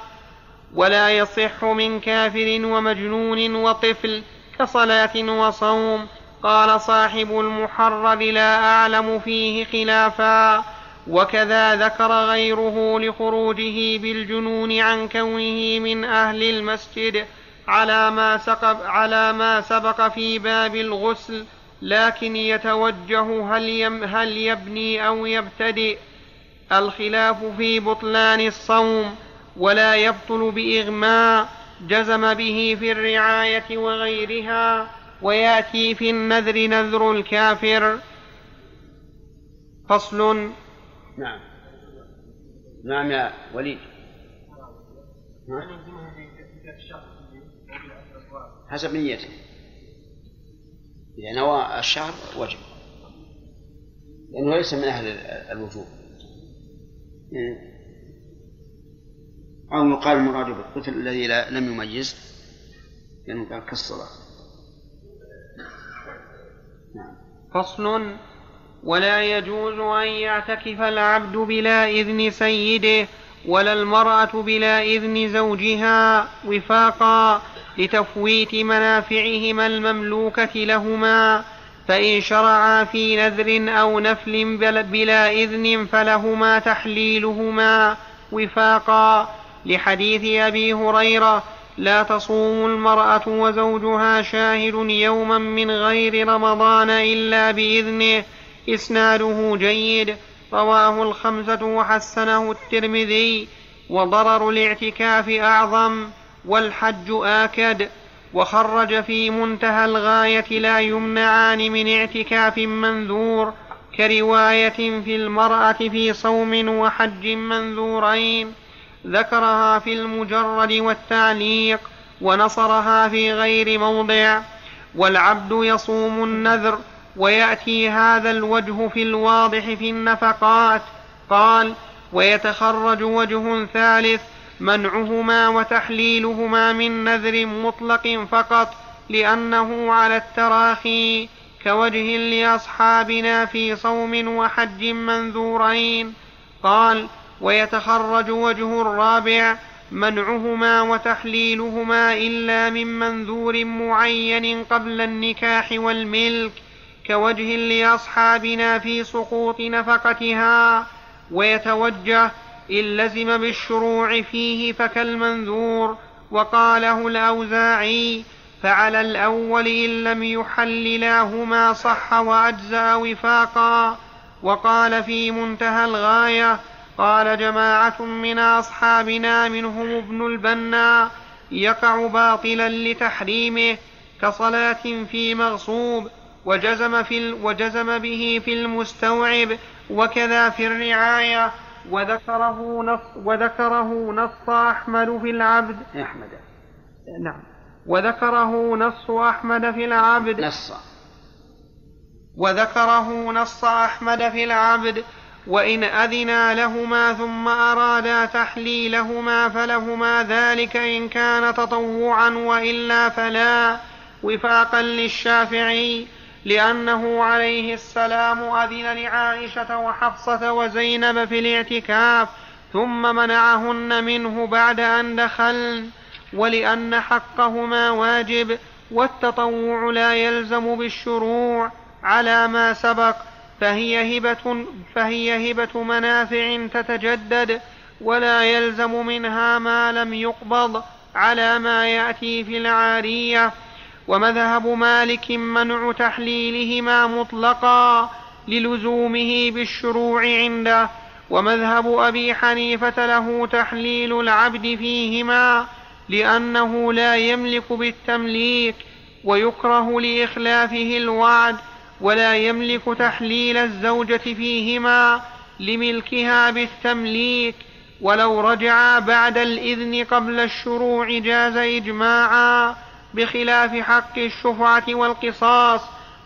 ولا يصح من كافر ومجنون وطفل كصلاة وصوم. قال صاحب المحرر لا أعلم فيه خلافا. وكذا ذكر غيره لخروجه بالجنون عن كونه من أهل المسجد على ما, على ما سبق في باب الغسل. لكن يتوجه هل, يم هل يبني أو يبتدئ. الخلاف في بطلان الصوم ولا يبطل بإغماء جزم به في الرعاية وغيرها ويأتي في النذر نذر الكافر. فصل. نعم. نعم يا وليد. حسب نيته إذا نوى الشهر وجب لأنه ليس من أهل الوجوب. أو يقال المراد بالطفل الذي لم يميز لأنه قال كالصلاة. نعم. فصل ولا يجوز أن يعتكف العبد بلا إذن سيده ولا المرأة بلا إذن زوجها وفاقا. لتفويت منافعهما المملوكة لهما فإن شرعا في نذر أو نفل بلا إذن فلهما تحليلهما. وفاقا لحديث أبي هريرة لا تصوم المرأة وزوجها شاهد يوما من غير رمضان إلا بإذنه. إسناده جيد رواه الخمسة وحسنه الترمذي وضرر الاعتكاف أعظم. والحج آكد وخرج في منتهى الغاية لا يمنعان من اعتكاف منذور كرواية في المرأة في صوم وحج منذورين ذكرها في المجرد والتعليق ونصرها في غير موضع والعبد يصوم النذر ويأتي هذا الوجه في الواضح في النفقات قال ويتخرج وجه ثالث منعهما وتحليلهما من نذر مطلق فقط لأنه على التراخي كوجه لأصحابنا في صوم وحج منذورين. قال ويتخرج وجه الرابع منعهما وتحليلهما إلا من منذور معين قبل النكاح والملك كوجه لأصحابنا في سقوط نفقتها. ويتوجه إن لزم بالشروع فيه فكالمنذور وقاله الأوزاعي فعلى الأول إن لم يحللاهما صح وأجزأ وفاقا وقال في منتهى الغاية قال جماعة من أصحابنا منهم ابن البنا يقع باطلا لتحريمه كصلاة في مغصوب وجزم, في وجزم به في المستوعب وكذا في الرعاية وذكره نص وذكره نص أحمد في العبد. أحمد. نعم. وذكره نص أحمد في العبد. نص. وذكره نص أحمد في العبد. وإن أذنا لهما ثم أرادا تحليلهما فلهما ذلك إن كان تطوعا وإلا فلا وفاقا للشافعي. لأنه عليه السلام أذن لعائشة وحفصة وزينب في الاعتكاف ثم منعهن منه بعد أن دخلن ولأن حقهما واجب والتطوع لا يلزم بالشروع على ما سبق فهي هبة فهي هبة منافع تتجدد ولا يلزم منها ما لم يقبض على ما يأتي في العارية. ومذهب مالك منع تحليلهما مطلقا للزومه بالشروع عنده ومذهب أبي حنيفة له تحليل العبد فيهما لأنه لا يملك بالتمليك ويكره لإخلافه الوعد ولا يملك تحليل الزوجة فيهما لملكها بالتمليك. ولو رجعا بعد الإذن قبل الشروع جاز إجماعا. بخلاف حق الشفعة والقصاص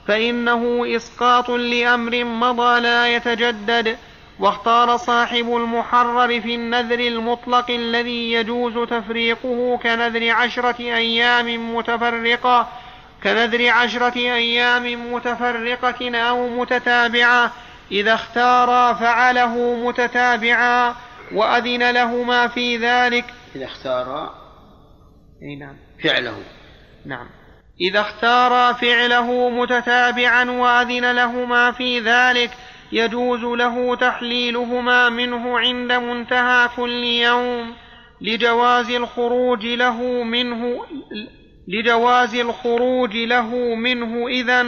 فإنه إسقاط لأمر مضى لا يتجدد. واختار صاحب المحرر في النذر المطلق الذي يجوز تفريقه كنذر عشرة أيام متفرقة كنذر عشرة أيام متفرقة أو متتابعة. إذا اختارا فعله متتابعا وأذن لهما في ذلك. إذا اختار أي نعم. فعله. نعم. إذا اختارا فعله متتابعا وأذن لهما في ذلك يجوز له تحليلهما منه عند منتهى كل يوم لجواز الخروج له منه لجواز الخروج له منه إذا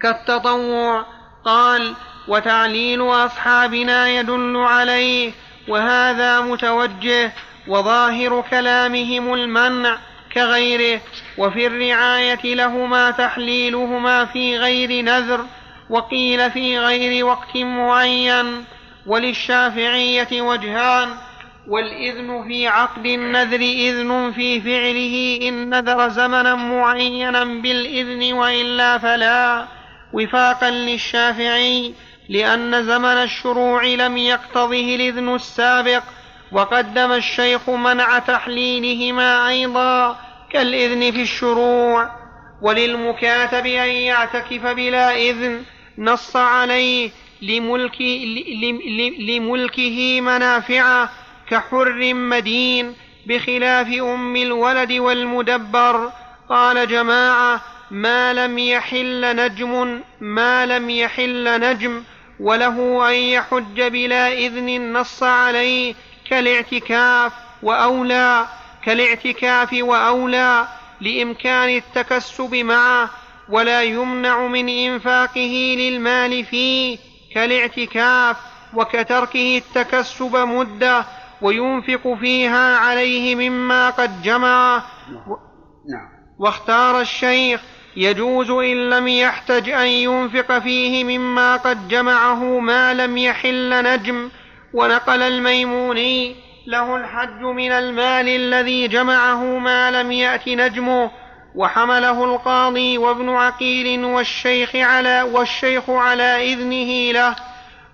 كالتطوع قال وتعليل أصحابنا يدل عليه وهذا متوجه وظاهر كلامهم المنع كغيره وفي الرعاية لهما تحليلهما في غير نذر وقيل في غير وقت معين وللشافعية وجهان والإذن في عقد النذر إذن في فعله إن نذر زمنا معينا بالإذن وإلا فلا وفاقا للشافعي لأن زمن الشروع لم يقتضه الإذن السابق وقدم الشيخ منع تحليلهما أيضا كالإذن في الشروع وللمكاتب أن يعتكف بلا إذن نص عليه لملك لملكه منافعه كحر مدين بخلاف أم الولد والمدبر. قال جماعة ما لم يحل نجم ما لم يحل نجم وله أن يحج بلا إذن نص عليه كالاعتكاف وأولى كالاعتكاف وأولى لإمكان التكسب معه ولا يمنع من إنفاقه للمال فيه كالاعتكاف وكتركه التكسب مدة وينفق فيها عليه مما قد جمع. نعم. واختار الشيخ يجوز إن لم يحتج أن ينفق فيه مما قد جمعه ما لم يحل نجم. ونقل الميموني له الحج من المال الذي جمعه ما لم يأت نجمه وحمله القاضي وابن عقيل والشيخ على والشيخ على إذنه له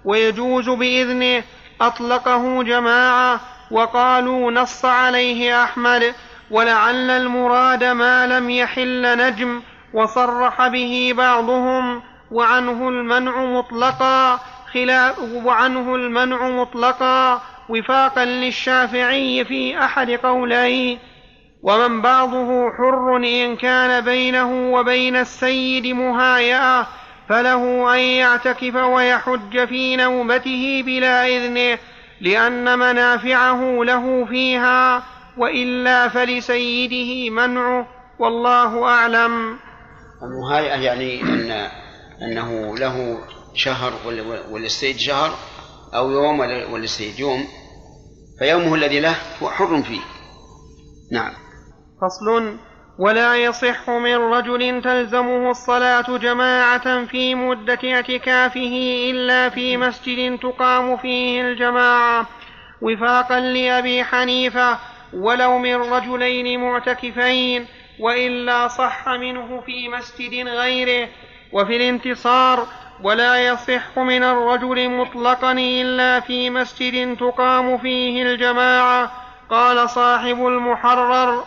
ويجوز بإذنه أطلقه جماعة وقالوا نص عليه أحمد ولعل المراد ما لم يحل نجم وصرح به بعضهم وعنه المنع مطلقا وعنه المنع مطلقا وفاقا للشافعي في أحد قوليه ومن بعضه حر إن كان بينه وبين السيد مهايأة فله أن يعتكف ويحج في نوبته بلا إذنه لأن منافعه له فيها وإلا فلسيده منعه والله أعلم. المهايئة يعني أن أنه له شهر وللسيد شهر أو يوم وللسيد يوم فيومه الذي له هو حر فيه. نعم. فصل. ولا يصح من رجل تلزمه الصلاة جماعة في مدة اعتكافه إلا في مسجد تقام فيه الجماعة. وفاقا لأبي حنيفة ولو من رجلين معتكفين وإلا صح منه في مسجد غيره. وفي الانتصار ولا يصح من الرجل مطلقا إلا في مسجد تقام فيه الجماعة. قال صاحب المحرر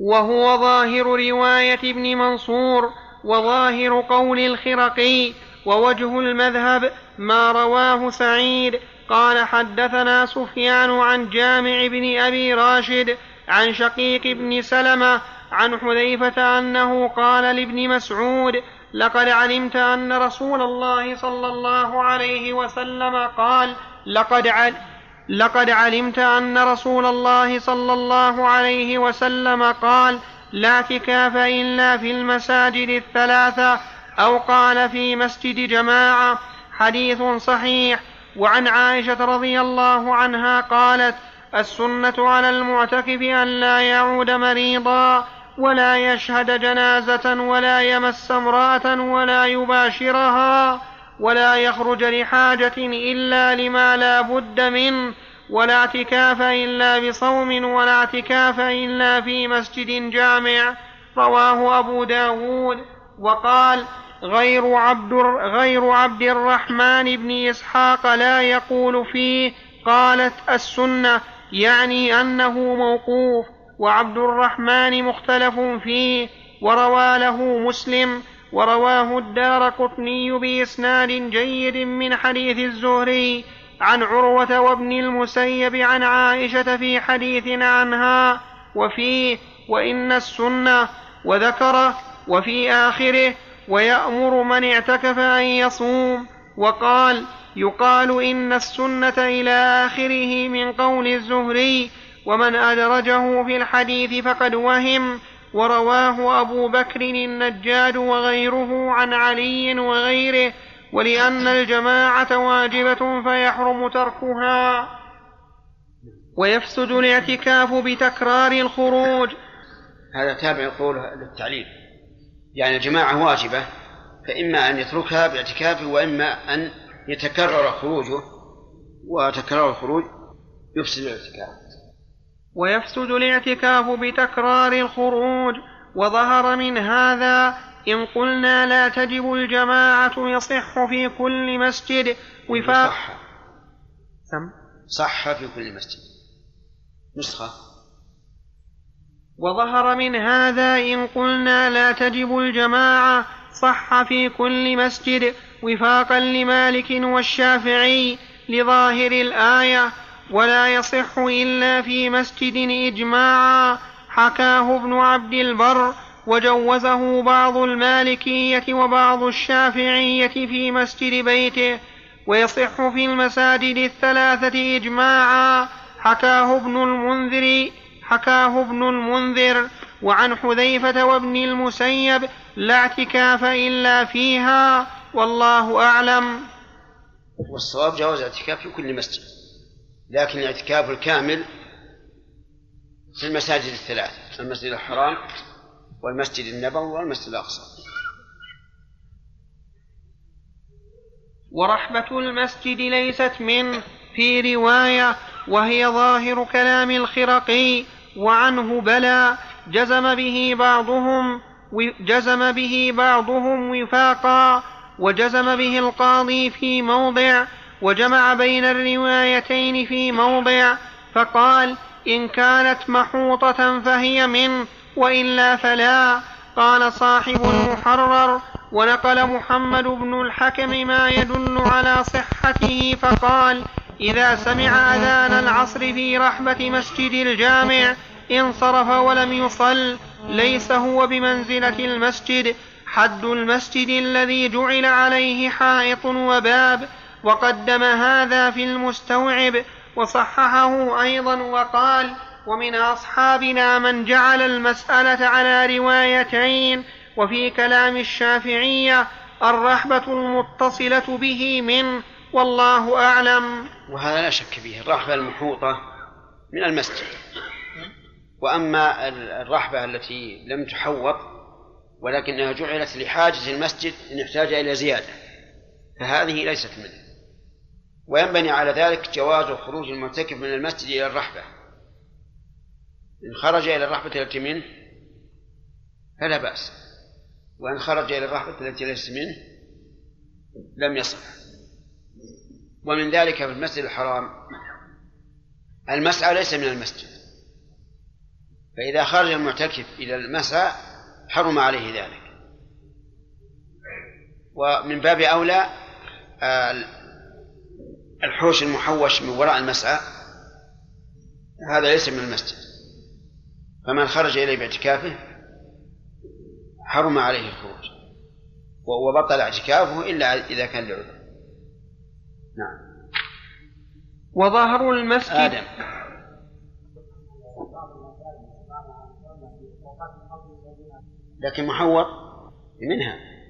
وهو ظاهر رواية ابن منصور وظاهر قول الخرقي ووجه المذهب ما رواه سعيد. قال حدثنا سفيان عن جامع بن أبي راشد عن شقيق بن سلمة عن حذيفة أنه قال لابن مسعود لقد علمت أن رسول الله صلى الله عليه وسلم قال لقد علمت لقد علمت أن رسول الله صلى الله عليه وسلم قال لا اعتكاف إلا في المساجد الثلاثة أو قال في مسجد جماعة حديث صحيح. وعن عائشة رضي الله عنها قالت السنة على المعتكف أن لا يعود مريضا. ولا يشهد جنازة ولا يمس امرأة ولا يباشرها ولا يخرج لحاجة إلا لما لا بد منه ولا اعتكاف إلا بصوم ولا اعتكاف إلا في مسجد جامع. رواه أبو داود. وقال غير عبد, غير عبد الرحمن بن إسحاق لا يقول فيه قالت السنة يعني أنه موقوف. وعبد الرحمن مختلف فيه وروى له مسلم ورواه الدار قطني بإسناد جيد من حديث الزهري عن عروة وابن المسيب عن عائشة في حديث عنها وفيه وإن السنة وذكره وفي آخره ويأمر من اعتكف أن يصوم وقال يقال إن السنة إلى آخره من قول الزهري ومن أدرجه في الحديث فقد وهم ورواه أبو بكر النجاد وغيره عن علي وغيره ولأن الجماعة واجبة فيحرم تركها. ويفسد الاعتكاف بتكرار الخروج. هذا تابع القول للتعليل يعني الجماعة واجبة فإما أن يتركها باعتكافه وإما أن يتكرر خروجه وتكرار الخروج يفسد الاعتكاف. ويفسد الاعتكاف بتكرار الخروج. وظهر من هذا إن قلنا لا تجب الجماعة يصح في كل مسجد. وفاق صح سم. صح في كل مسجد. نسخة. وظهر من هذا إن قلنا لا تجب الجماعة صح في كل مسجد. وفاقا لمالك والشافعي لظاهر الآية ولا يصح إلا في مسجد إجماعا. حكاه ابن عبد البر وجوزه بعض المالكية وبعض الشافعية في مسجد بيته ويصح في المساجد الثلاثة إجماعا. حكاه ابن المنذر حكاه ابن المنذر. وعن حذيفة وابن المسيب لا اعتكاف إلا فيها. والله أعلم. والصواب جواز الاعتكاف في كل مسجد. لكن الاعتكاف الكامل في المساجد الثلاث المسجد الحرام والمسجد النبوي والمسجد الأقصى. ورحبة المسجد ليست منه في رواية وهي ظاهر كلام الخرقي وعنه بلى. جزم به بعضهم جزم به بعضهم وفاقا وجزم به القاضي في موضع وجمع بين الروايتين في موضع فقال إن كانت محوطة فهي منه وإلا فلا. قال صاحب المحرر ونقل محمد بن الحكم ما يدل على صحته فقال إذا سمع أذان العصر في رحبة مسجد الجامع انصرف ولم يصل ليس هو بمنزلة المسجد حد المسجد الذي جعل عليه حائط وباب. وقدم هذا في المستوعب وصححه أيضا وقال ومن أصحابنا من جعل المسألة على روايتين وفي كلام الشافعية الرحبة المتصلة به منه والله أعلم. وهذا لا شك فيه الرحبة المحوطة من المسجد. وأما الرحبة التي لم تحوط ولكنها جعلت لحاجة المسجد إن احتاج إلى زيادة فهذه ليست منه. وينبني على ذلك جواز خروج المعتكف من المسجد إلى الرحبة. إن خرج إلى الرحبة التي منه فلا بأس. وإن خرج إلى الرحبة التي ليست منه لم يصح. ومن ذلك في المسجد الحرام. المسعى ليس من المسجد. فإذا خرج المعتكف إلى المسعى حرم عليه ذلك. ومن باب أولى آه، الحوش المحوش من وراء المسعى هذا ليس من المسجد. فمن خرج إليه باعتكافه حرم عليه الخروج وبطل اعتكافه إلا إذا كان لعذر. نعم. وظهر المسجد آدم. لكن محوط منها.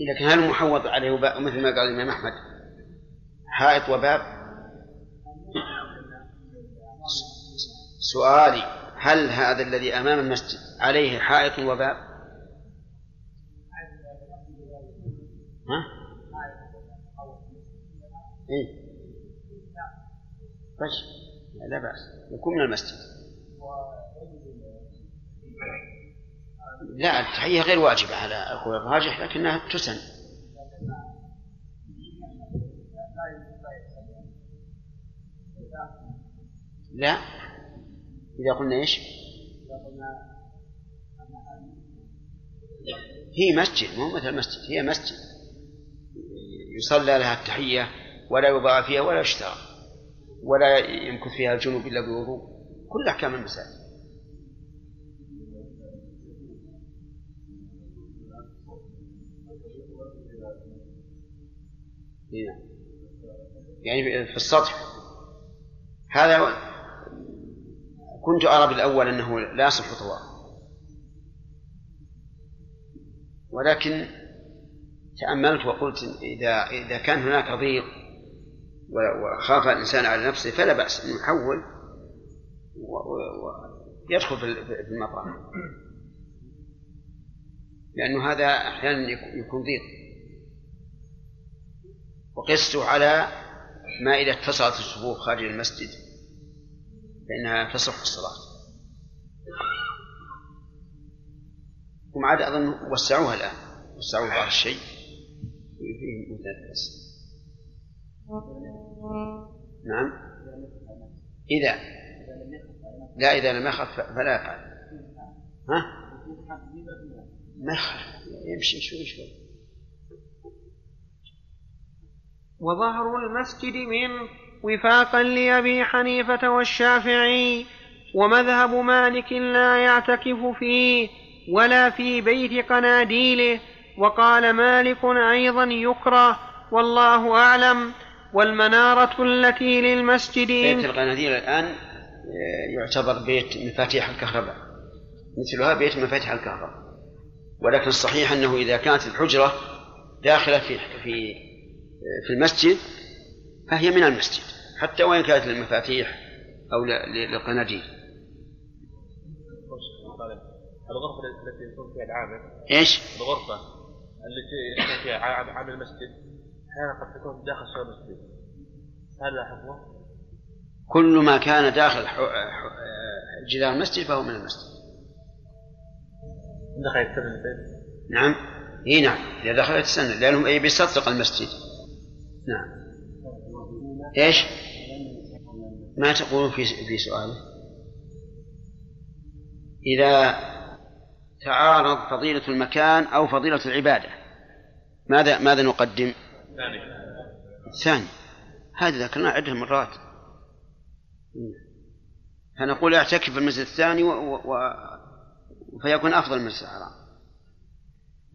لكن هل محوط عليه مثل ما قال الإمام أحمد؟ حائط وباب سؤالي هل هذا الذي أمام المسجد عليه حائط وباب ها؟ إيه؟ طيب لا بأس. يكون من المسجد. لا التحية غير واجبة على أقول الراجح لكنها تسن. لا. إذا قلنا إيش؟ هي مسجد مو مثل مسجد هي مسجد. يصلى لها التحية ولا يضاع فيها ولا يشترى ولا يمكث فيها الجنوب إلا بوضوء. كل أحكام المساجد يعني في السطح. هذا كنت أرى بالأول أنه لا يصح طواف. ولكن تأملت وقلت إذا إذا كان هناك ضيق وخاف الإنسان على نفسه فلا بأس أن يحول ويدخل في المطار لأنه هذا أحيانا يكون ضيق. وقست على ما إذا اتصلت الصفوف خارج المسجد فإنها تصح الصلاة. هم عاد أظن وسعوها الآن وسعوا بعض الشيء فيه بس نعم. إذا لا إذا لم يخف فلا يفعل. ها؟ ما يخف يمشي شوي شوي. وظهر المسجد منه وفاقا لأبي حنيفة والشافعي ومذهب مالك لا يعتكف فيه ولا في بيت قناديله وقال مالك أيضا يكره والله أعلم. والمنارة التي للمسجد بيت القناديل الآن يعتبر بيت مفاتيح الكهرباء. مثلها بيت مفاتيح الكهرباء. ولكن الصحيح أنه إذا كانت الحجرة داخلة في في في المسجد فهي من المسجد حتى وإن كانت للمفاتيح أو للقناديل. الغرفة التي يكون فيها العامل إيش؟ الغرفة التي يكون فيها عامل المسجد أحيانا قد تكون داخل سور المسجد. هل لا حكمه؟ كل ما كان داخل جدار المسجد فهو من المسجد. دخل البيت؟ نعم. إي نعم. إذا دخل يتسنن لأنه بيصدق المسجد. نعم. إيش؟ ما تقولون في في سؤاله؟ إذا تعارض فضيلة المكان أو فضيلة العبادة ماذا ماذا نقدم؟ ثاني. هذا ذكرناه عدة مرات. فنقول اعتكف في المسجد الثاني و... و... فيكون أفضل من المسجد الحرام.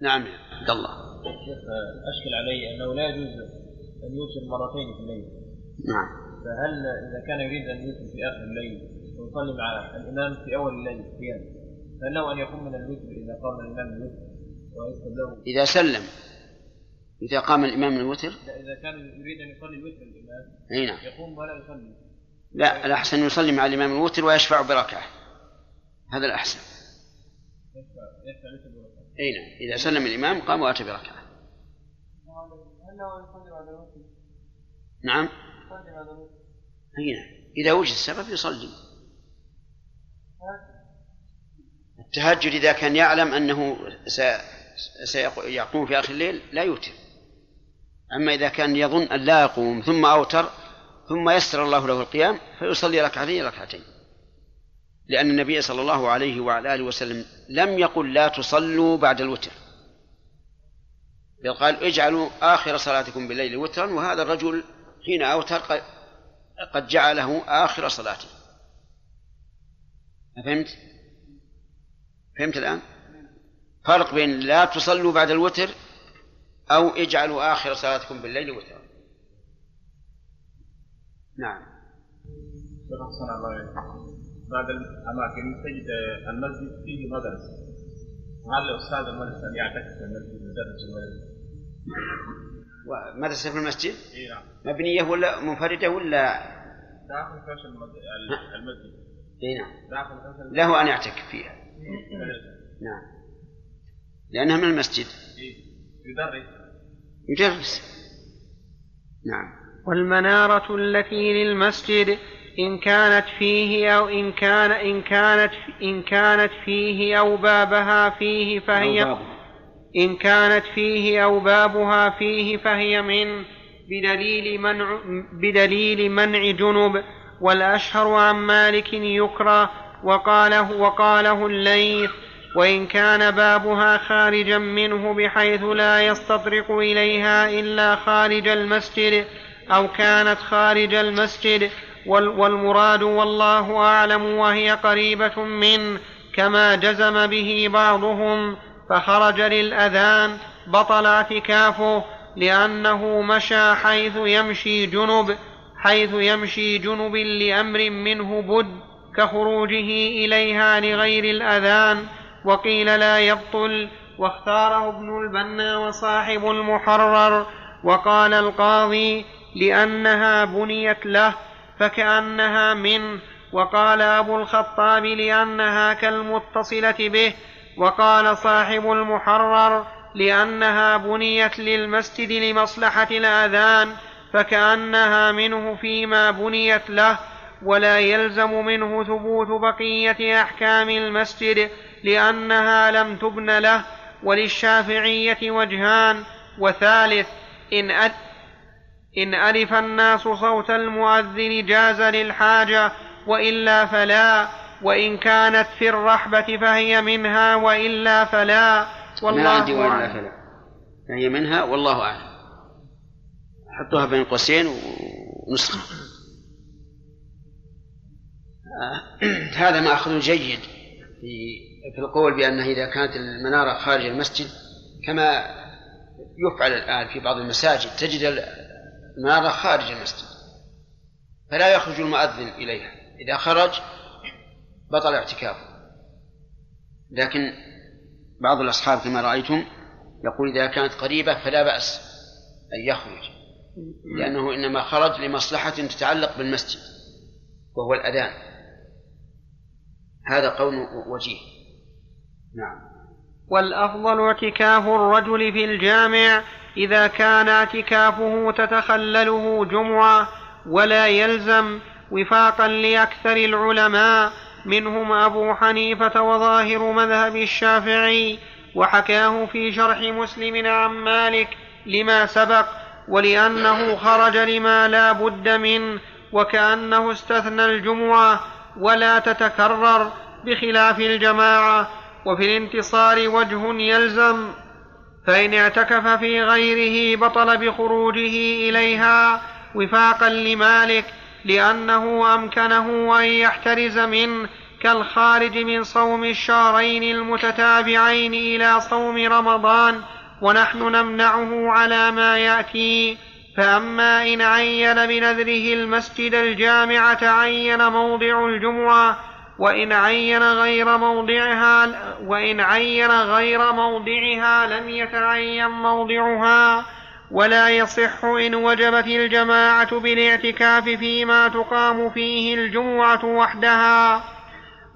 نعم يا. عبد الله شيخ أشكل علي أنه لا يجوز أن يوتر مرتين في الليل. نعم. فهل إذا كان يريد أن يوتر في آخر الليل ويصلي مع الإمام في أول الليل قيام فهل له أن يقوم من الوتر إذا قام الإمام الوتر؟ ويكتب له. إذا سلم إذا قام الإمام الوتر؟ إذا كان يريد أن يصلي الوتر الإمام أي نعم. يقوم ولا يصلي؟ لا الأحسن يصلي مع الإمام الوتر ويشفع بركعة. هذا الأحسن. يشفع يشفع وتر بركعة. أي نعم. إذا سلم الإمام قام وأتى بركعة هل له يصلي بعد الوتر؟ نعم. نعم إذا وجد السبب يصلي. التهجد إذا كان يعلم أنه سيقوم في آخر الليل لا يوتر. أما إذا كان يظن أن لا يقوم ثم أوتر ثم يسر الله له القيام فيصلي ركعتين ركعتين. لأن النبي صلى الله عليه وعلى آله وسلم لم يقل لا تصلوا بعد الوتر. بل قال اجعلوا آخر صلاتكم بالليل وترا وهذا الرجل حين أوتر قد جعله آخر صلاته فهمت؟ فهمت الآن؟ فرق بين لا تصلوا بعد الوتر أو اجعلوا آخر صلاتكم بالليل وترا نعم. بعض الأماكن تجد المسجد فيه مدرسة هل أستاذ المدرسة أن يعتكف في المسجد يدرس؟ ومدرسة في المسجد؟ إي نعم. مبنية ولا منفردة ولا؟ داخل فرش المد- المسجد. اي نعم. داخل فرش المسجد. له أن يعتكف فيها. نعم. لأنها من المسجد. إيه. يدرس. يجرس نعم. والمنارة التي للمسجد. إن كانت فيه أو إن كان إن كانت إن كانت فيه أو بابها فيه فهي. إن كانت فيه أو بابها فيه فهي من بدليل منع بدليل منع جنب والأشهر عن مالك يكره وقاله وقاله الليث وإن كان بابها خارجا منه بحيث لا يستطرق إليها إلا خارج المسجد أو كانت خارج المسجد والمراد والله أعلم وهي قريبة منه كما جزم به بعضهم فخرج للأذان بطل اعتكافه لأنه مشى حيث يمشي جنب حيث يمشي جنب لأمر منه بد كخروجه إليها لغير الأذان وقيل لا يبطل واختاره ابن البنا وصاحب المحرر وقال القاضي لأنها بنيت له فكأنها منه وقال أبو الخطاب لأنها كالمتصلة به وقال صاحب المحرر لأنها بنيت للمسجد لمصلحة الأذان فكأنها منه فيما بنيت له ولا يلزم منه ثبوت بقية أحكام المسجد لأنها لم تبن له وللشافعية وجهان وثالث إن أد إن ألف الناس صوت المؤذن جاز للحاجة وإلا فلا. وإن كانت في الرحبة فهي منها وإلا فلا. والله ما عندي وإلا فلا. فهي منها والله أعلم. حطوها بين قوسين ونسخة. آه، هذا مأخذ جيد في في القول بأنه إذا كانت المنارة خارج المسجد كما يفعل الآن في بعض المساجد تجد المنارة خارج المسجد. فلا يخرج المؤذن إليها. إذا خرج بطل اعتكافه. لكن بعض الأصحاب كما رأيتم يقول إذا كانت قريبة فلا بأس أن يخرج. لأنه إنما خرج لمصلحة تتعلق بالمسجد وهو الأذان. هذا قول وجيه. نعم. والأفضل اعتكاف الرجل في الجامع إذا كان اعتكافه تتخلله جمعة ولا يلزم وفاقا لأكثر العلماء منهم أبو حنيفة وظاهر مذهب الشافعي وحكاه في شرح مسلم عن مالك لما سبق ولأنه خرج لما لا بد منه وكأنه استثنى الجمعة ولا تتكرر بخلاف الجماعة وفي الانتصار وجه يلزم. فإن اعتكف في غيره بطل بخروجه إليها وفاقا لمالك لأنه أمكنه أن يحترز منه كالخارج من صوم الشهرين المتتابعين إلى صوم رمضان ونحن نمنعه على ما يأتي. فأما إن عين بنذره المسجد الجامع تعين موضع الجمعة وإن عين غير موضعها وإن عين غير موضعها لم يتعين موضعها ولا يصح إن وجبت الجماعة بالاعتكاف فيما تقام فيه الجمعة وحدها.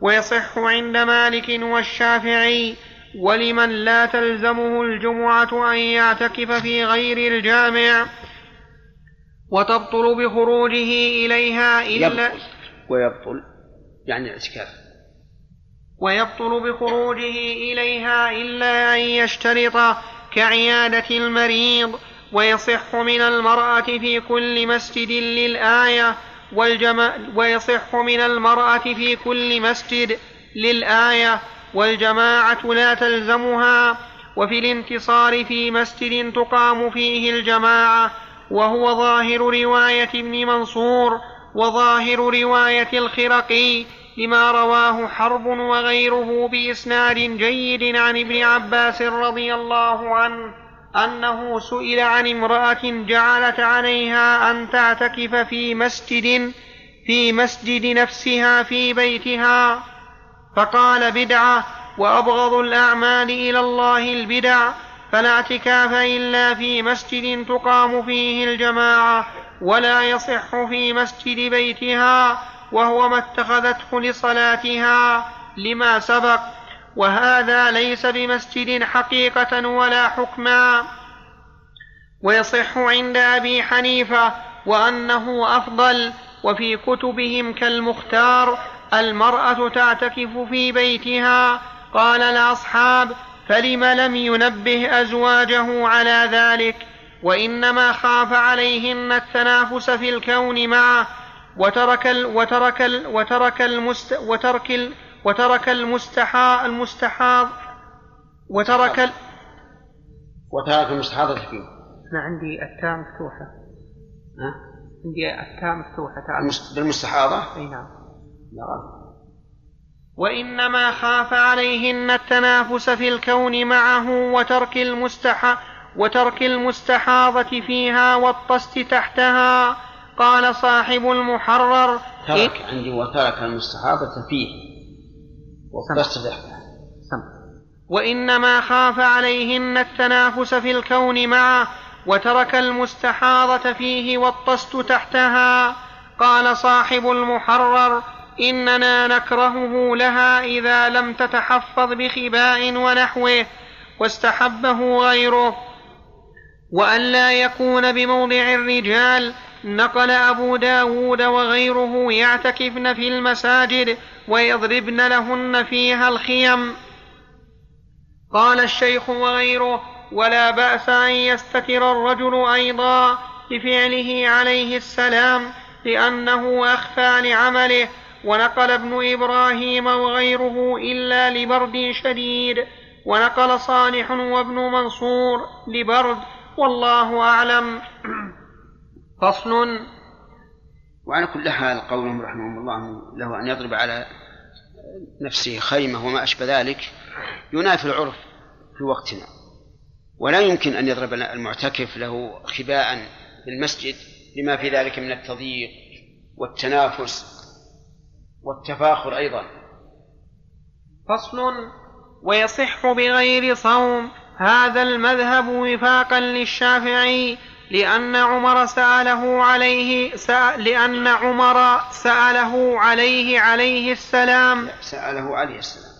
ويصح عند مالك والشافعي ولمن لا تلزمه الجمعة أن يعتكف في غير الجامع وتبطل بخروجه إليها إلا يبطل ويبطل. يعني الاعتكاف. ويبطل بخروجه إليها إلا أن يشترط كعيادة المريض ويصح من المرأة في كل مسجد للآية والجما ويصح من المرأة في كل مسجد للآية والجماعة لا تلزمها وفي الانتصار في مسجد تقام فيه الجماعة وهو ظاهر رواية ابن منصور وظاهر رواية الخرقي لما رواه حرب وغيره بإسناد جيد عن ابن عباس رضي الله عنه أنه سئل عن امرأة جعلت عليها أن تعتكف في مسجد في مسجد نفسها في بيتها. فقال بدعة وأبغض الأعمال إلى الله البدع فلا اعتكاف إلا في مسجد تقام فيه الجماعة. ولا يصح في مسجد بيتها وهو ما اتخذته لصلاتها لما سبق وهذا ليس بمسجد حقيقة ولا حكما. ويصح عند أبي حنيفة وأنه أفضل وفي كتبهم كالمختار المرأة تعتكف في بيتها. قال الأصحاب فلم لم ينبه أزواجه على ذلك؟ وإنما خاف عليهن التنافس في الكون معه وترك ال وترك ال وترك المست وترك ال وترك المستحا المستحاض وترك ال وترك المستحاضة فيه أنا عندي التاء مفتوحة. ها؟ عندي التاء مفتوحة. بالمستحاضة؟ أي نعم. وإنما خاف عليهن التنافس في الكون معه وترك المستح وترك المستحاضة فيها والطست تحتها. قال صاحب المحرر ترك عندي وترك المستحاضة فيه والقصد تحتها. وإنما خاف عليهن التنافس في الكون معه وترك المستحاضة فيه والطست تحتها. قال صاحب المحرر إننا نكرهه لها إذا لم تتحفظ بخباء ونحوه واستحبه غيره. وأن لا يكون بموضع الرجال نقل أبو داود وغيره يعتكفن في المساجد ويضربن لهن فيها الخيم. قال الشيخ وغيره ولا بأس أن يستتر الرجل أيضا بفعله عليه السلام لأنه أخفى لعمله ونقل ابن إبراهيم وغيره إلا لبرد شديد ونقل صالح وابن منصور لبرد والله أعلم. فصل. وعلى كل حال قولهم رحمهم الله له أن يضرب على نفسه خيمة وما أشبه ذلك ينافي العرف في وقتنا. ولا يمكن أن يضرب المعتكف له خباء في المسجد لما في ذلك من التضييق والتنافس والتفاخر أيضا. فصل. ويصح بغير صوم. هذا المذهب وفاقا للشافعي لأن عمر سأله عليه سأل لأن عمر سأله عليه عليه السلام. سأله عليه السلام.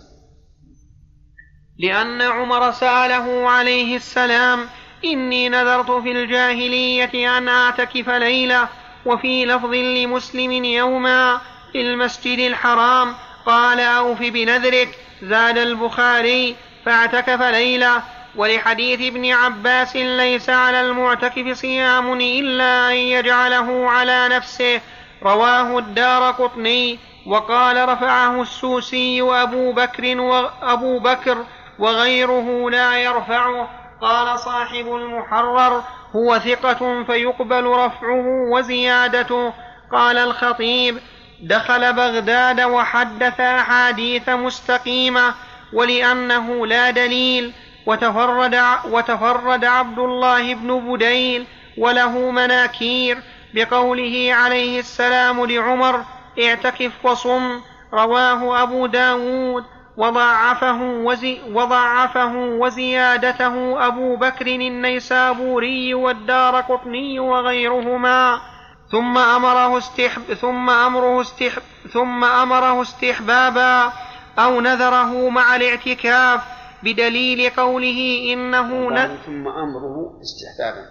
لأن عمر سأله عليه السلام إني نذرت في الجاهلية أن أعتكف ليلة وفي لفظ لمسلم يوما في المسجد الحرام. قال أوف بنذرك زاد البخاري فاعتكف ليلة ولحديث ابن عباس ليس على المعتكف صيام إلا أن يجعله على نفسه. رواه الدار قطني وقال رفعه السوسي وأبو بكر وأبو بكر وغيره لا يرفعه. قال صاحب المحرر هو ثقة فيقبل رفعه وزيادته. قال الخطيب دخل بغداد وحدث أحاديث مستقيمة ولأنه لا دليل وتفرد وتفرد عبد الله بن بديل وله مناكير بقوله عليه السلام لعمر اعتكف وصم. رواه أبو داود. وضعفه, وزي وضعفه وزيادته أبو بكر النيسابوري والدار قطني وغيرهما. ثم أمره استحب ثم أمره استحب ثم أمره استحبابا أو نذره مع الاعتكاف بدليل قوله إنه ن... ثم أمره استحبابا.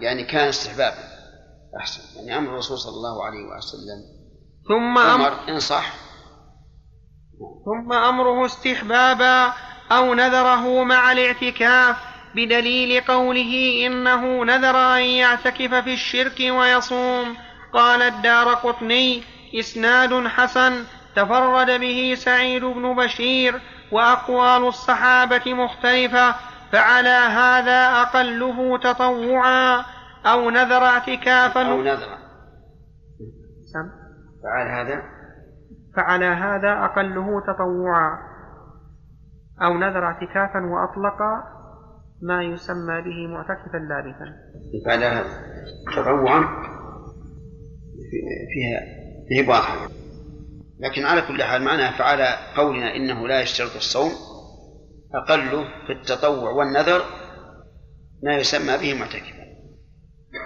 يعني كان استحبابا. أحسن. يعني أمر الرسول صلى الله عليه وسلم. ثم أمر إن صح. ثم أمره استحبابا أو نذره مع الاعتكاف بدليل قوله إنه نذر أن يعتكف في الشرك ويصوم. قال الدار قطني إسناد حسن تفرد به سعيد بن بشير وأقوال الصحابة مختلفة فعلى هذا أقله تطوعا أو نذر اعتكافا. أو نذر. فعل هذا؟ فعلى هذا أقله تطوعا أو نذر اعتكافا وأطلق ما يسمى به معتكفا لابثا. فعل هذا. تطوعا. فيها فيه واضحة لكن على كل حال معناها فعلى قولنا إنه لا يشترط الصوم أقل في التطوع والنذر ما يسمى به معتكفا.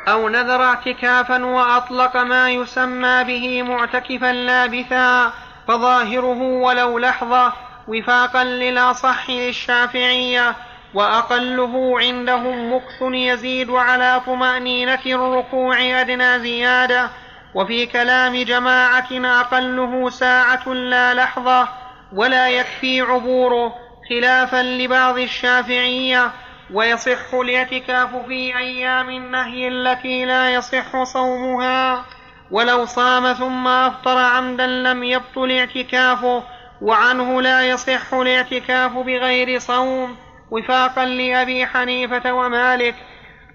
أو نذر اعتكافا وأطلق ما يسمى به معتكفا لابثا فظاهره ولو لحظة وفاقا للأصح للشافعية وأقله عندهم مكث يزيد على طمأنينة الركوع أدنى زيادة وفي كلام جماعة أقله ساعة لا لحظة ولا يكفي عبوره خلافا لبعض الشافعية ويصح الاعتكاف في أيام النهي التي لا يصح صومها. ولو صام ثم أفطر عمدا لم يبطل اعتكافه وعنه لا يصح الاعتكاف بغير صوم. وفاقا لأبي حنيفة ومالك.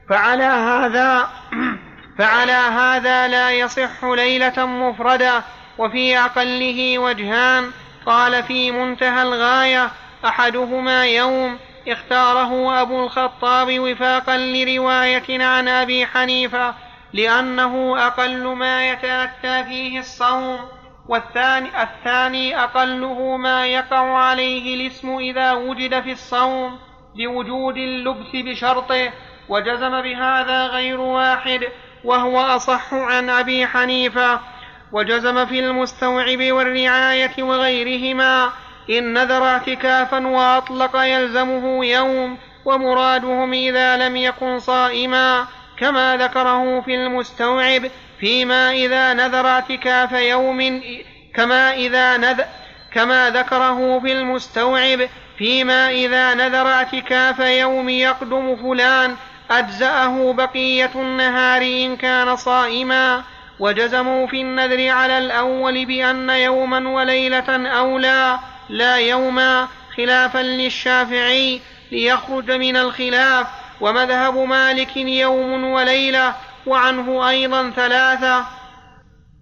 فعلى هذا فعلى هذا لا يصح ليلة مفردة وفي أقله وجهان. قال في منتهى الغاية أحدهما يوم اختاره أبو الخطاب وفاقا لرواية عن أبي حنيفة لأنه أقل ما يتأتى فيه الصوم والثاني الثاني أقله ما يقع عليه الاسم إذا وجد في الصوم لوجود اللبس بشرطه وجزم بهذا غير واحد. وهو أصح عن أبي حنيفة. وجزم في المستوعب والرعاية وغيرهما إن نذر اعتكافا وأطلق يلزمه يوم ومرادهم إذا لم يكن صائما كما ذكره في المستوعب فيما إذا نذر اعتكاف يوم كما إذا نذر كما ذكره في المستوعب فيما إذا نذر اعتكاف يوم يقدم فلان أجزأه بقية النهار إن كان صائما. وجزموا في النذر على الأول بأن يوما وليلة أولى لا يوما خلافا للشافعي ليخرج من الخلاف. ومذهب مالك يوم وليلة وعنه أيضا ثلاثة.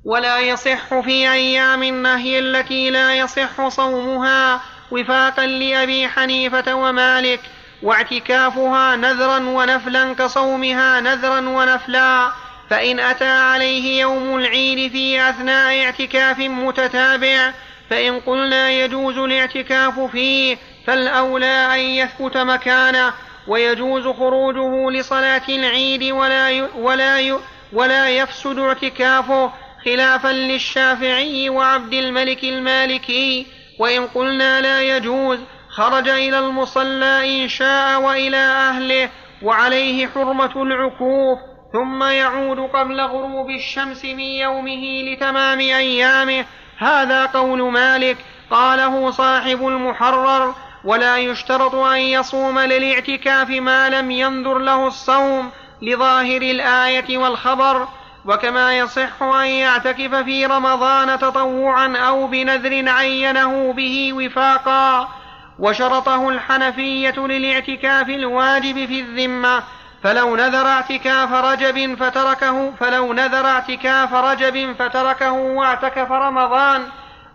ولا يصح في أيام النهي التي لا يصح صومها وفاقا لأبي حنيفة ومالك. واعتكافها نذرا ونفلا كصومها نذرا ونفلا فإن أتى عليه يوم العيد في أثناء اعتكاف متتابع فإن قلنا يجوز الاعتكاف فيه فالأولى أن يثبت مكانه ويجوز خروجه لصلاة العيد ولا ولا ولا يفسد اعتكافه خلافا للشافعي وعبد الملك المالكي وإن قلنا لا يجوز خرج إلى المصلى إن شاء وإلى أهله وعليه حرمة العكوف ثم يعود قبل غروب الشمس من يومه لتمام أيامه. هذا قول مالك قاله صاحب المحرر. ولا يشترط أن يصوم للاعتكاف ما لم ينذر له الصوم لظاهر الآية والخبر. وكما يصح أن يعتكف في رمضان تطوعا أو بنذر عينه به وفاقا. وشرطه الحنفية للاعتكاف الواجب في الذمة فلو نذر اعتكاف رجب فتركه فلو نذر اعتكاف رجب فتركه واعتكف رمضان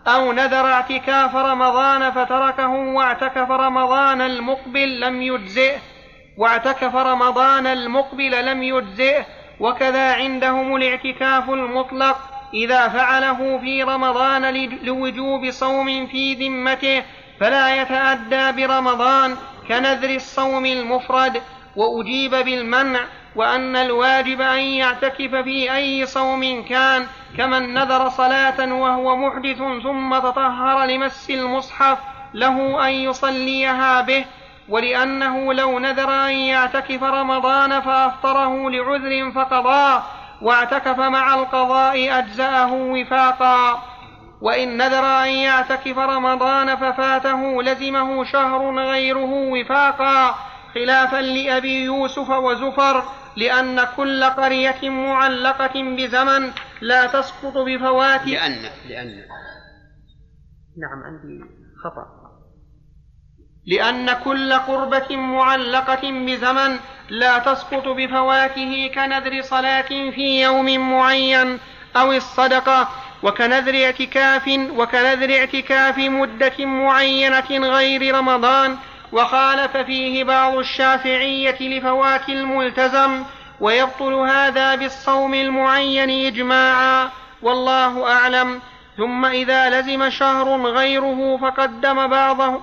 أو نذر اعتكاف رمضان فتركه واعتكف رمضان المقبل لم يجزئه واعتكف رمضان المقبل لم يجزئه وكذا عندهم الاعتكاف المطلق إذا فعله في رمضان لوجوب صوم في ذمته فلا يتأدى برمضان كنذر الصوم المفرد وأجيب بالمنع وأن الواجب أن يعتكف في أي صوم كان كمن نذر صلاة وهو محدث ثم تطهر لمس المصحف له أن يصليها به ولأنه لو نذر أن يعتكف رمضان فأفطره لعذر فقضاه واعتكف مع القضاء أجزأه وفاقا. وإن نذر أن يعتكف رمضان ففاته لزمه شهر غيره وفاقا خلافا لأبي يوسف وزفر لأن كل قرية معلقة بزمن لا تسقط بفوات. لأن لأن. نعم عندي خطأ. لأن كل قربة معلقة بزمن لا تسقط بفواته كنذر صلاة في يوم معين أو الصدقة وكنذر اعتكاف وكنذر اعتكاف مدة معينة غير رمضان وخالف فيه بعض الشافعية لفوات الملتزم ويبطل هذا بالصوم المعين إجماعا. والله أعلم. ثم إذا لزم شهر غيره فقدم بعضه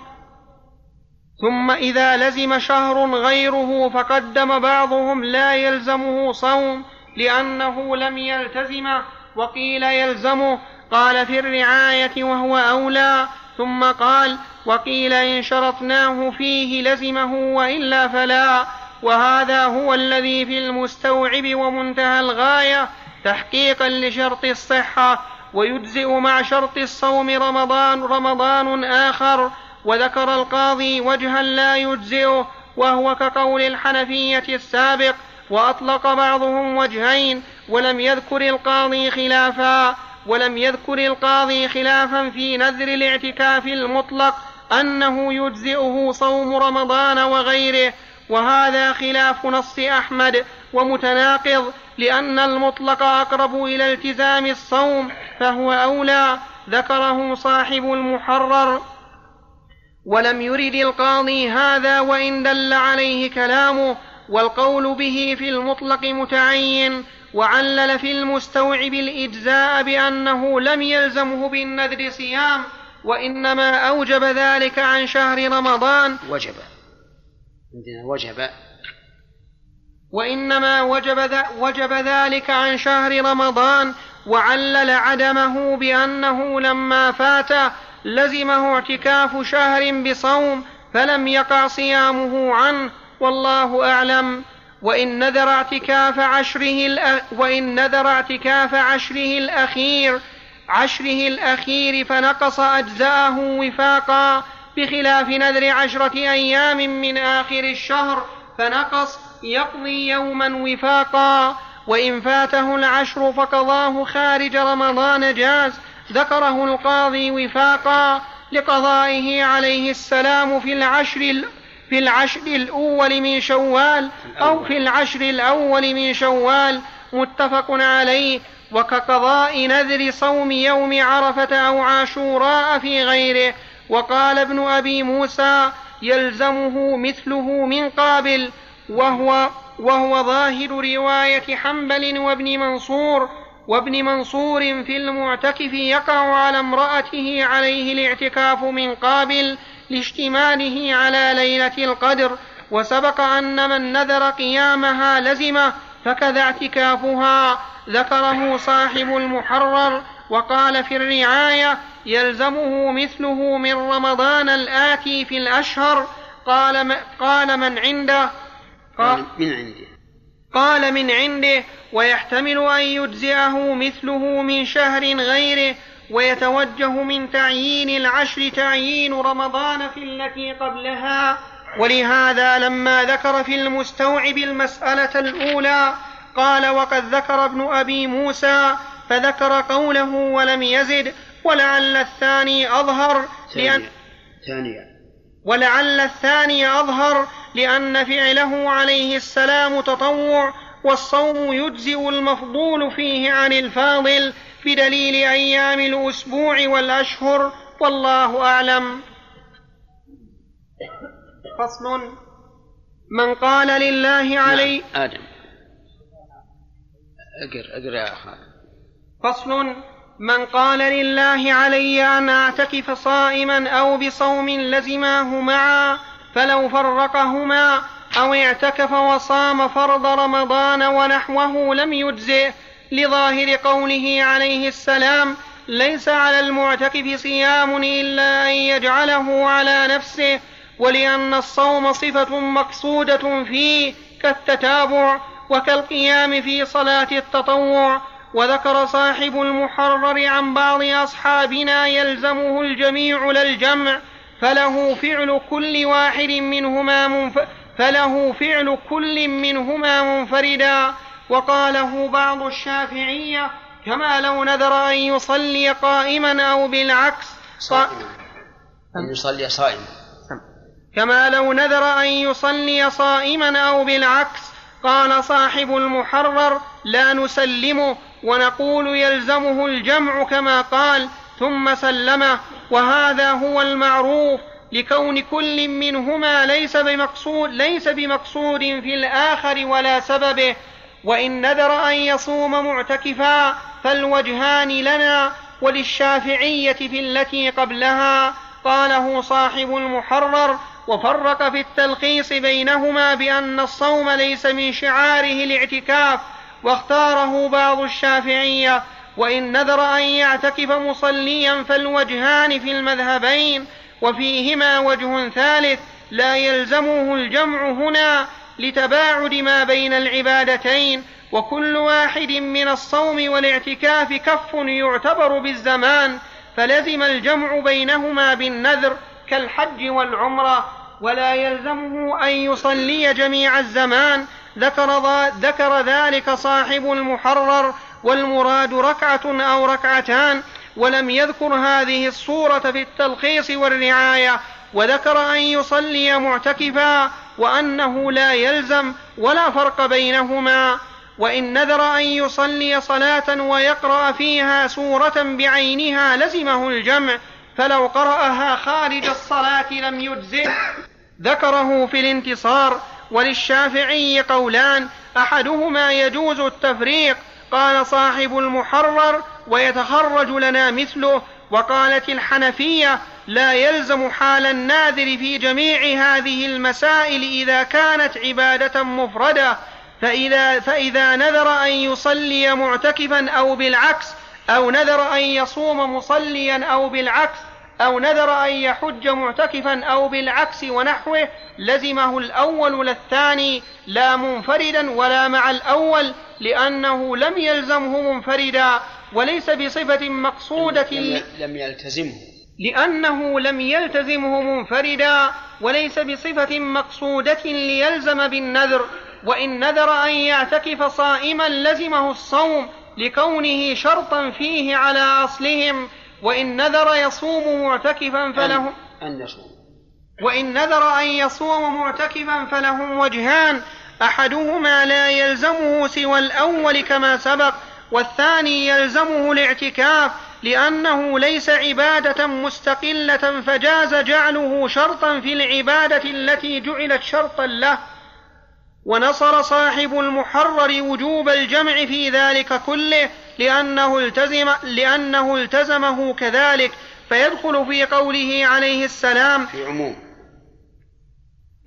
ثم إذا لزم شهر غيره فقدم بعضهم لا يلزمه صوم لأنه لم يلتزمه وقيل يلزمه قال في الرعاية وهو أولى ثم قال وقيل إن شرطناه فيه لزمه وإلا فلا وهذا هو الذي في المستوعب ومنتهى الغاية تحقيقا لشرط الصحة ويجزئ مع شرط الصوم رمضان رمضان آخر وذكر القاضي وجها لا يجزئه وهو كقول الحنفية السابق وأطلق بعضهم وجهين ولم يذكر القاضي خلافا ولم يذكر القاضي خلافا في نذر الاعتكاف المطلق أنه يجزئه صوم رمضان وغيره. وهذا خلاف نص أحمد ومتناقض لأن المطلق أقرب إلى التزام الصوم فهو أولى ذكره صاحب المحرر. ولم يرد القاضي هذا وإن دل عليه كلامه والقول به في المطلق متعين وعلل في المستوعب الإجزاء بأنه لم يلزمه بالنذر صيام وإنما أوجب ذلك عن شهر رمضان. وجب. عندنا وجب. وإنما وجب, وجب ذلك عن شهر رمضان وعلل عدمه بأنه لما فات لزمه اعتكاف شهر بصوم فلم يقع صيامه عنه. والله أعلم. وإن نذر اعتكاف عشره. وإن نذر اعتكاف عشره الأخير عشره الأخير فنقص أجزاءه وفاقا بخلاف نذر عشرة أيام من آخر الشهر فنقص يقضي يوما وفاقا وإن فاته العشر فقضاه خارج رمضان جاز ذكره القاضي وفاقا لقضائه عليه السلام في العشر في العشر الأول من شوال أو في العشر الأول من شوال متفق عليه. وكقضاء نذر صوم يوم عرفة أو عاشوراء في غيره. وقال ابن أبي موسى يلزمه مثله من قابل وهو وهو ظاهر رواية حنبل وابن منصور وابن منصور في المعتكف يقع على امرأته عليه الاعتكاف من قابل لاشتماله على ليلة القدر وسبق أن من نذر قيامها لزمه فكذا اعتكافها. ذكره صاحب المحرر وقال في الرعاية يلزمه مثله من رمضان الآتي في الأشهر. قال قال من عنده قال من عنده. قال من عنده ويحتمل أن يجزئه مثله من شهر غيره. ويتوجه من تعيين العشر تعيين رمضان في التي قبلها. ولهذا لما ذكر في المستوعب المسألة الأولى قال وقد ذكر ابن أبي موسى فذكر قوله ولم يزد ولعل الثاني أظهر لأن ثانية ولعل الثاني أظهر لأن فعله عليه السلام تطوع والصوم يجزئ المفضول فيه عن الفاضل بدليل أيام الأسبوع والأشهر والله أعلم. فصل. من قال لله علي. نعم. آدم. أقر أقر يا أخي. فصل. من قال لله علي أن أعتكف صائما أو بصوم لزماه معا فلو فرقهما أو اعتكف وصام فرض رمضان ونحوه لم يجزئ لظاهر قوله عليه السلام ليس على المعتكف صيام إلا أن يجعله على نفسه ولأن الصوم صفة مقصودة فيه كالتتابع وكالقيام في صلاة التطوع. وذكر صاحب المحرر عن بعض أصحابنا يلزمه الجميع لا الجمع فله فعل كل واحد منهما منف... فله فعل كل منهما منفردا. وقاله بعض الشافعية كما لو نذر أن يصلي قائما أو بالعكس صائما أن يصلي صائما. كما لو نذر أن يصلي صائما أو بالعكس قال صاحب المحرر لا نسلمه ونقول يلزمه الجمع كما قال ثم سلمه. وهذا هو المعروف لكون كل منهما ليس بمقصود ليس بمقصود في الآخر ولا سببه. وإن نذر أن يصوم معتكفا فالوجهان لنا وللشافعية في التي قبلها. قاله صاحب المحرر وفرق في التلخيص بينهما بأن الصوم ليس من شعاره الاعتكاف واختاره بعض الشافعية. وإن نذر أن يعتكف مصليا فالوجهان في المذهبين وفيهما وجه ثالث لا يلزمه الجمع هنا لتباعد ما بين العبادتين وكل واحد من الصوم والاعتكاف كف يعتبر بالزمان فلزم الجمع بينهما بالنذر كالحج والعمرة ولا يلزمه أن يصلي جميع الزمان. ذكر, ذكر ذلك صاحب المحرر والمراد ركعة أو ركعتان ولم يذكر هذه الصورة في التلخيص والرعاية. وذكر أن يصلي معتكفا وأنه لا يلزم ولا فرق بينهما وإن نذر أن يصلي صلاة ويقرأ فيها سورة بعينها لزمه الجمع فلو قرأها خارج الصلاة لم يجزئ ذكره في الانتصار وللشافعي قولان أحدهما يجوز التفريق قال صاحب المحرر ويتخرج لنا مثله وقالت الحنفية لا يلزم حال الناذر في جميع هذه المسائل إذا كانت عبادة مفردة فإذا, فإذا نذر أن يصلي معتكفا أو بالعكس أو نذر أن يصوم مصليا أو بالعكس أو نذر أن يحج معتكفا أو بالعكس ونحوه لزمه الأول للثاني لا منفردا ولا مع الأول لأنه لم يلزمه منفردا. وليس بصفة مقصودة لم يلتزمه. لأنه لم يلتزمه منفردا وليس بصفة مقصودة ليلزم بالنذر وإن نذر أن يعتكف صائما لزمه الصوم لكونه شرطا فيه على أصلهم وإن نذر يصوم معتكفا فله أن يصوم. وإن نذر أن يصوم معتكفا فلهم وجهان أحدهما لا يلزمه سوى الأول كما سبق والثاني يلزمه الاعتكاف لأنه ليس عبادة مستقلة فجاز جعله شرطا في العبادة التي جعلت شرطا له. ونصر صاحب المحرر وجوب الجمع في ذلك كله لأنه التزم لأنه التزمه كذلك. فيدخل في قوله عليه السلام في عموم.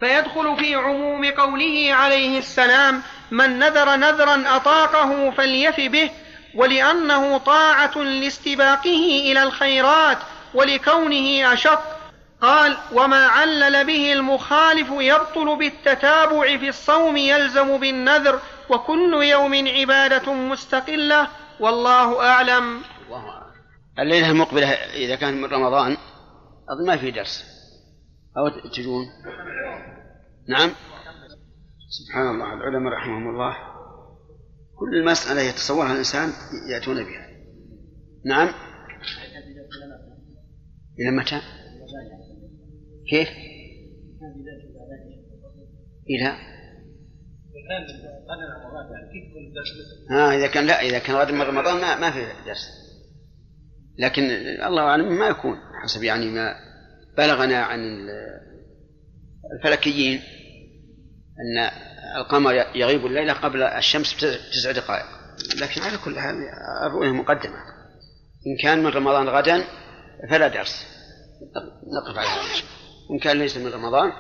فيدخل في عموم قوله عليه السلام من نذر نذرا أطاقه فليف به ولأنه طاعة لاستباقه إلى الخيرات ولكونه أشق. قال وما علل به المخالف يبطل بالتتابع في الصوم يلزم بالنذر وكل يوم عبادة مستقلة والله أعلم. الليلة المقبلة إذا كان من رمضان أظن ما في درس. أو تجون. نعم. سبحان الله العلماء رحمهم الله. كل المسألة يتصورها الإنسان يأتون بها. نعم. إلى متى؟ كيف؟ إلى؟ ها إذا كان لا إذا كان غدا رمضان ما ما في درس. لكن الله أعلم ما يكون حسب يعني ما بلغنا عن الفلكيين أن القمر يغيب الليلة قبل الشمس بتسع دقائق. لكن على كل حال الرؤية مقدمة. إن كان من رمضان غدا فلا درس. نقف على هذا. إن كان ليس من رمضان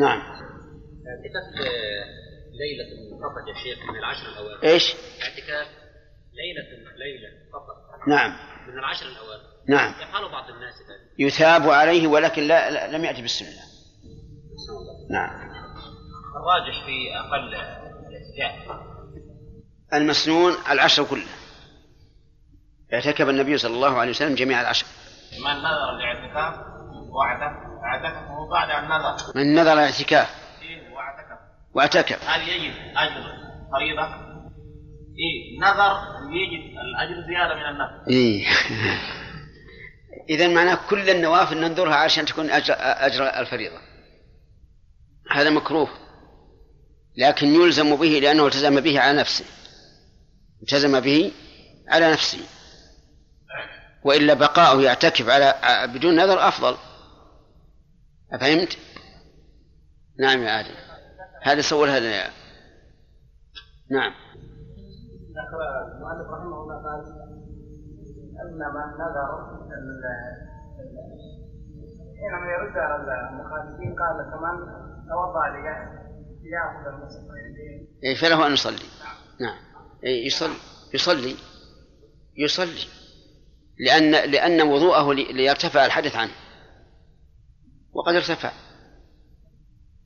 نعم. اعتكاف ليلة فقط يا شيخ من العشر الأوائل. إيش؟ اعتكاف ليلة ليلة فقط. نعم. من العشر الأوائل. نعم. يفعل بعض الناس يثاب عليه ولكن لا, لا لم يأتي بالسنة. نعم. الراجح في أقل الاعتكاف المسنون العشر كله. اعتكف النبي صلى الله عليه وسلم جميع العشر. من نذر الاعتكاف واعتكفه بعد أن نذر من نذر الاعتكاف. إيه واعتكف. واعتكف. هل يجد أجر فريضة؟ إيه نذر يجد الأجر زيادة من النذر إيه. إذا معناه كل النوافل ننظرها عشان تكون أجر, أجر الفريضة. هذا مكروه. لكن يلزم به لأنه التزم به على نفسه. التزم به على نفسه. وإلا بقاؤه يعتكف على بدون نذر أفضل. أفهمت؟ نعم يا آدم. هذا سول هذا يا نعم. أن من نذر حينما يرد على المخالفين قال كمان توضأ ليأخذ المصحف إيه فله أن يصلي. نعم. إيه يصلي. يصلي. يصلي. لأن لأن وضوءه لي- ليرتفع الحدث عنه. وقد ارتفع.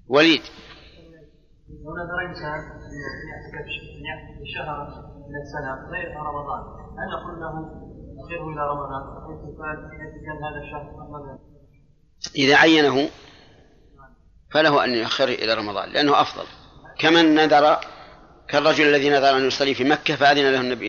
وليد. انسان إن يعتكف شهرا من السنة غير رمضان. هل نقول له إذا عينه فله أن يؤخر إلى رمضان لأنه أفضل. كمن نذر كالرجل الذي نذر أن يصلي في مكة فأذن له النبي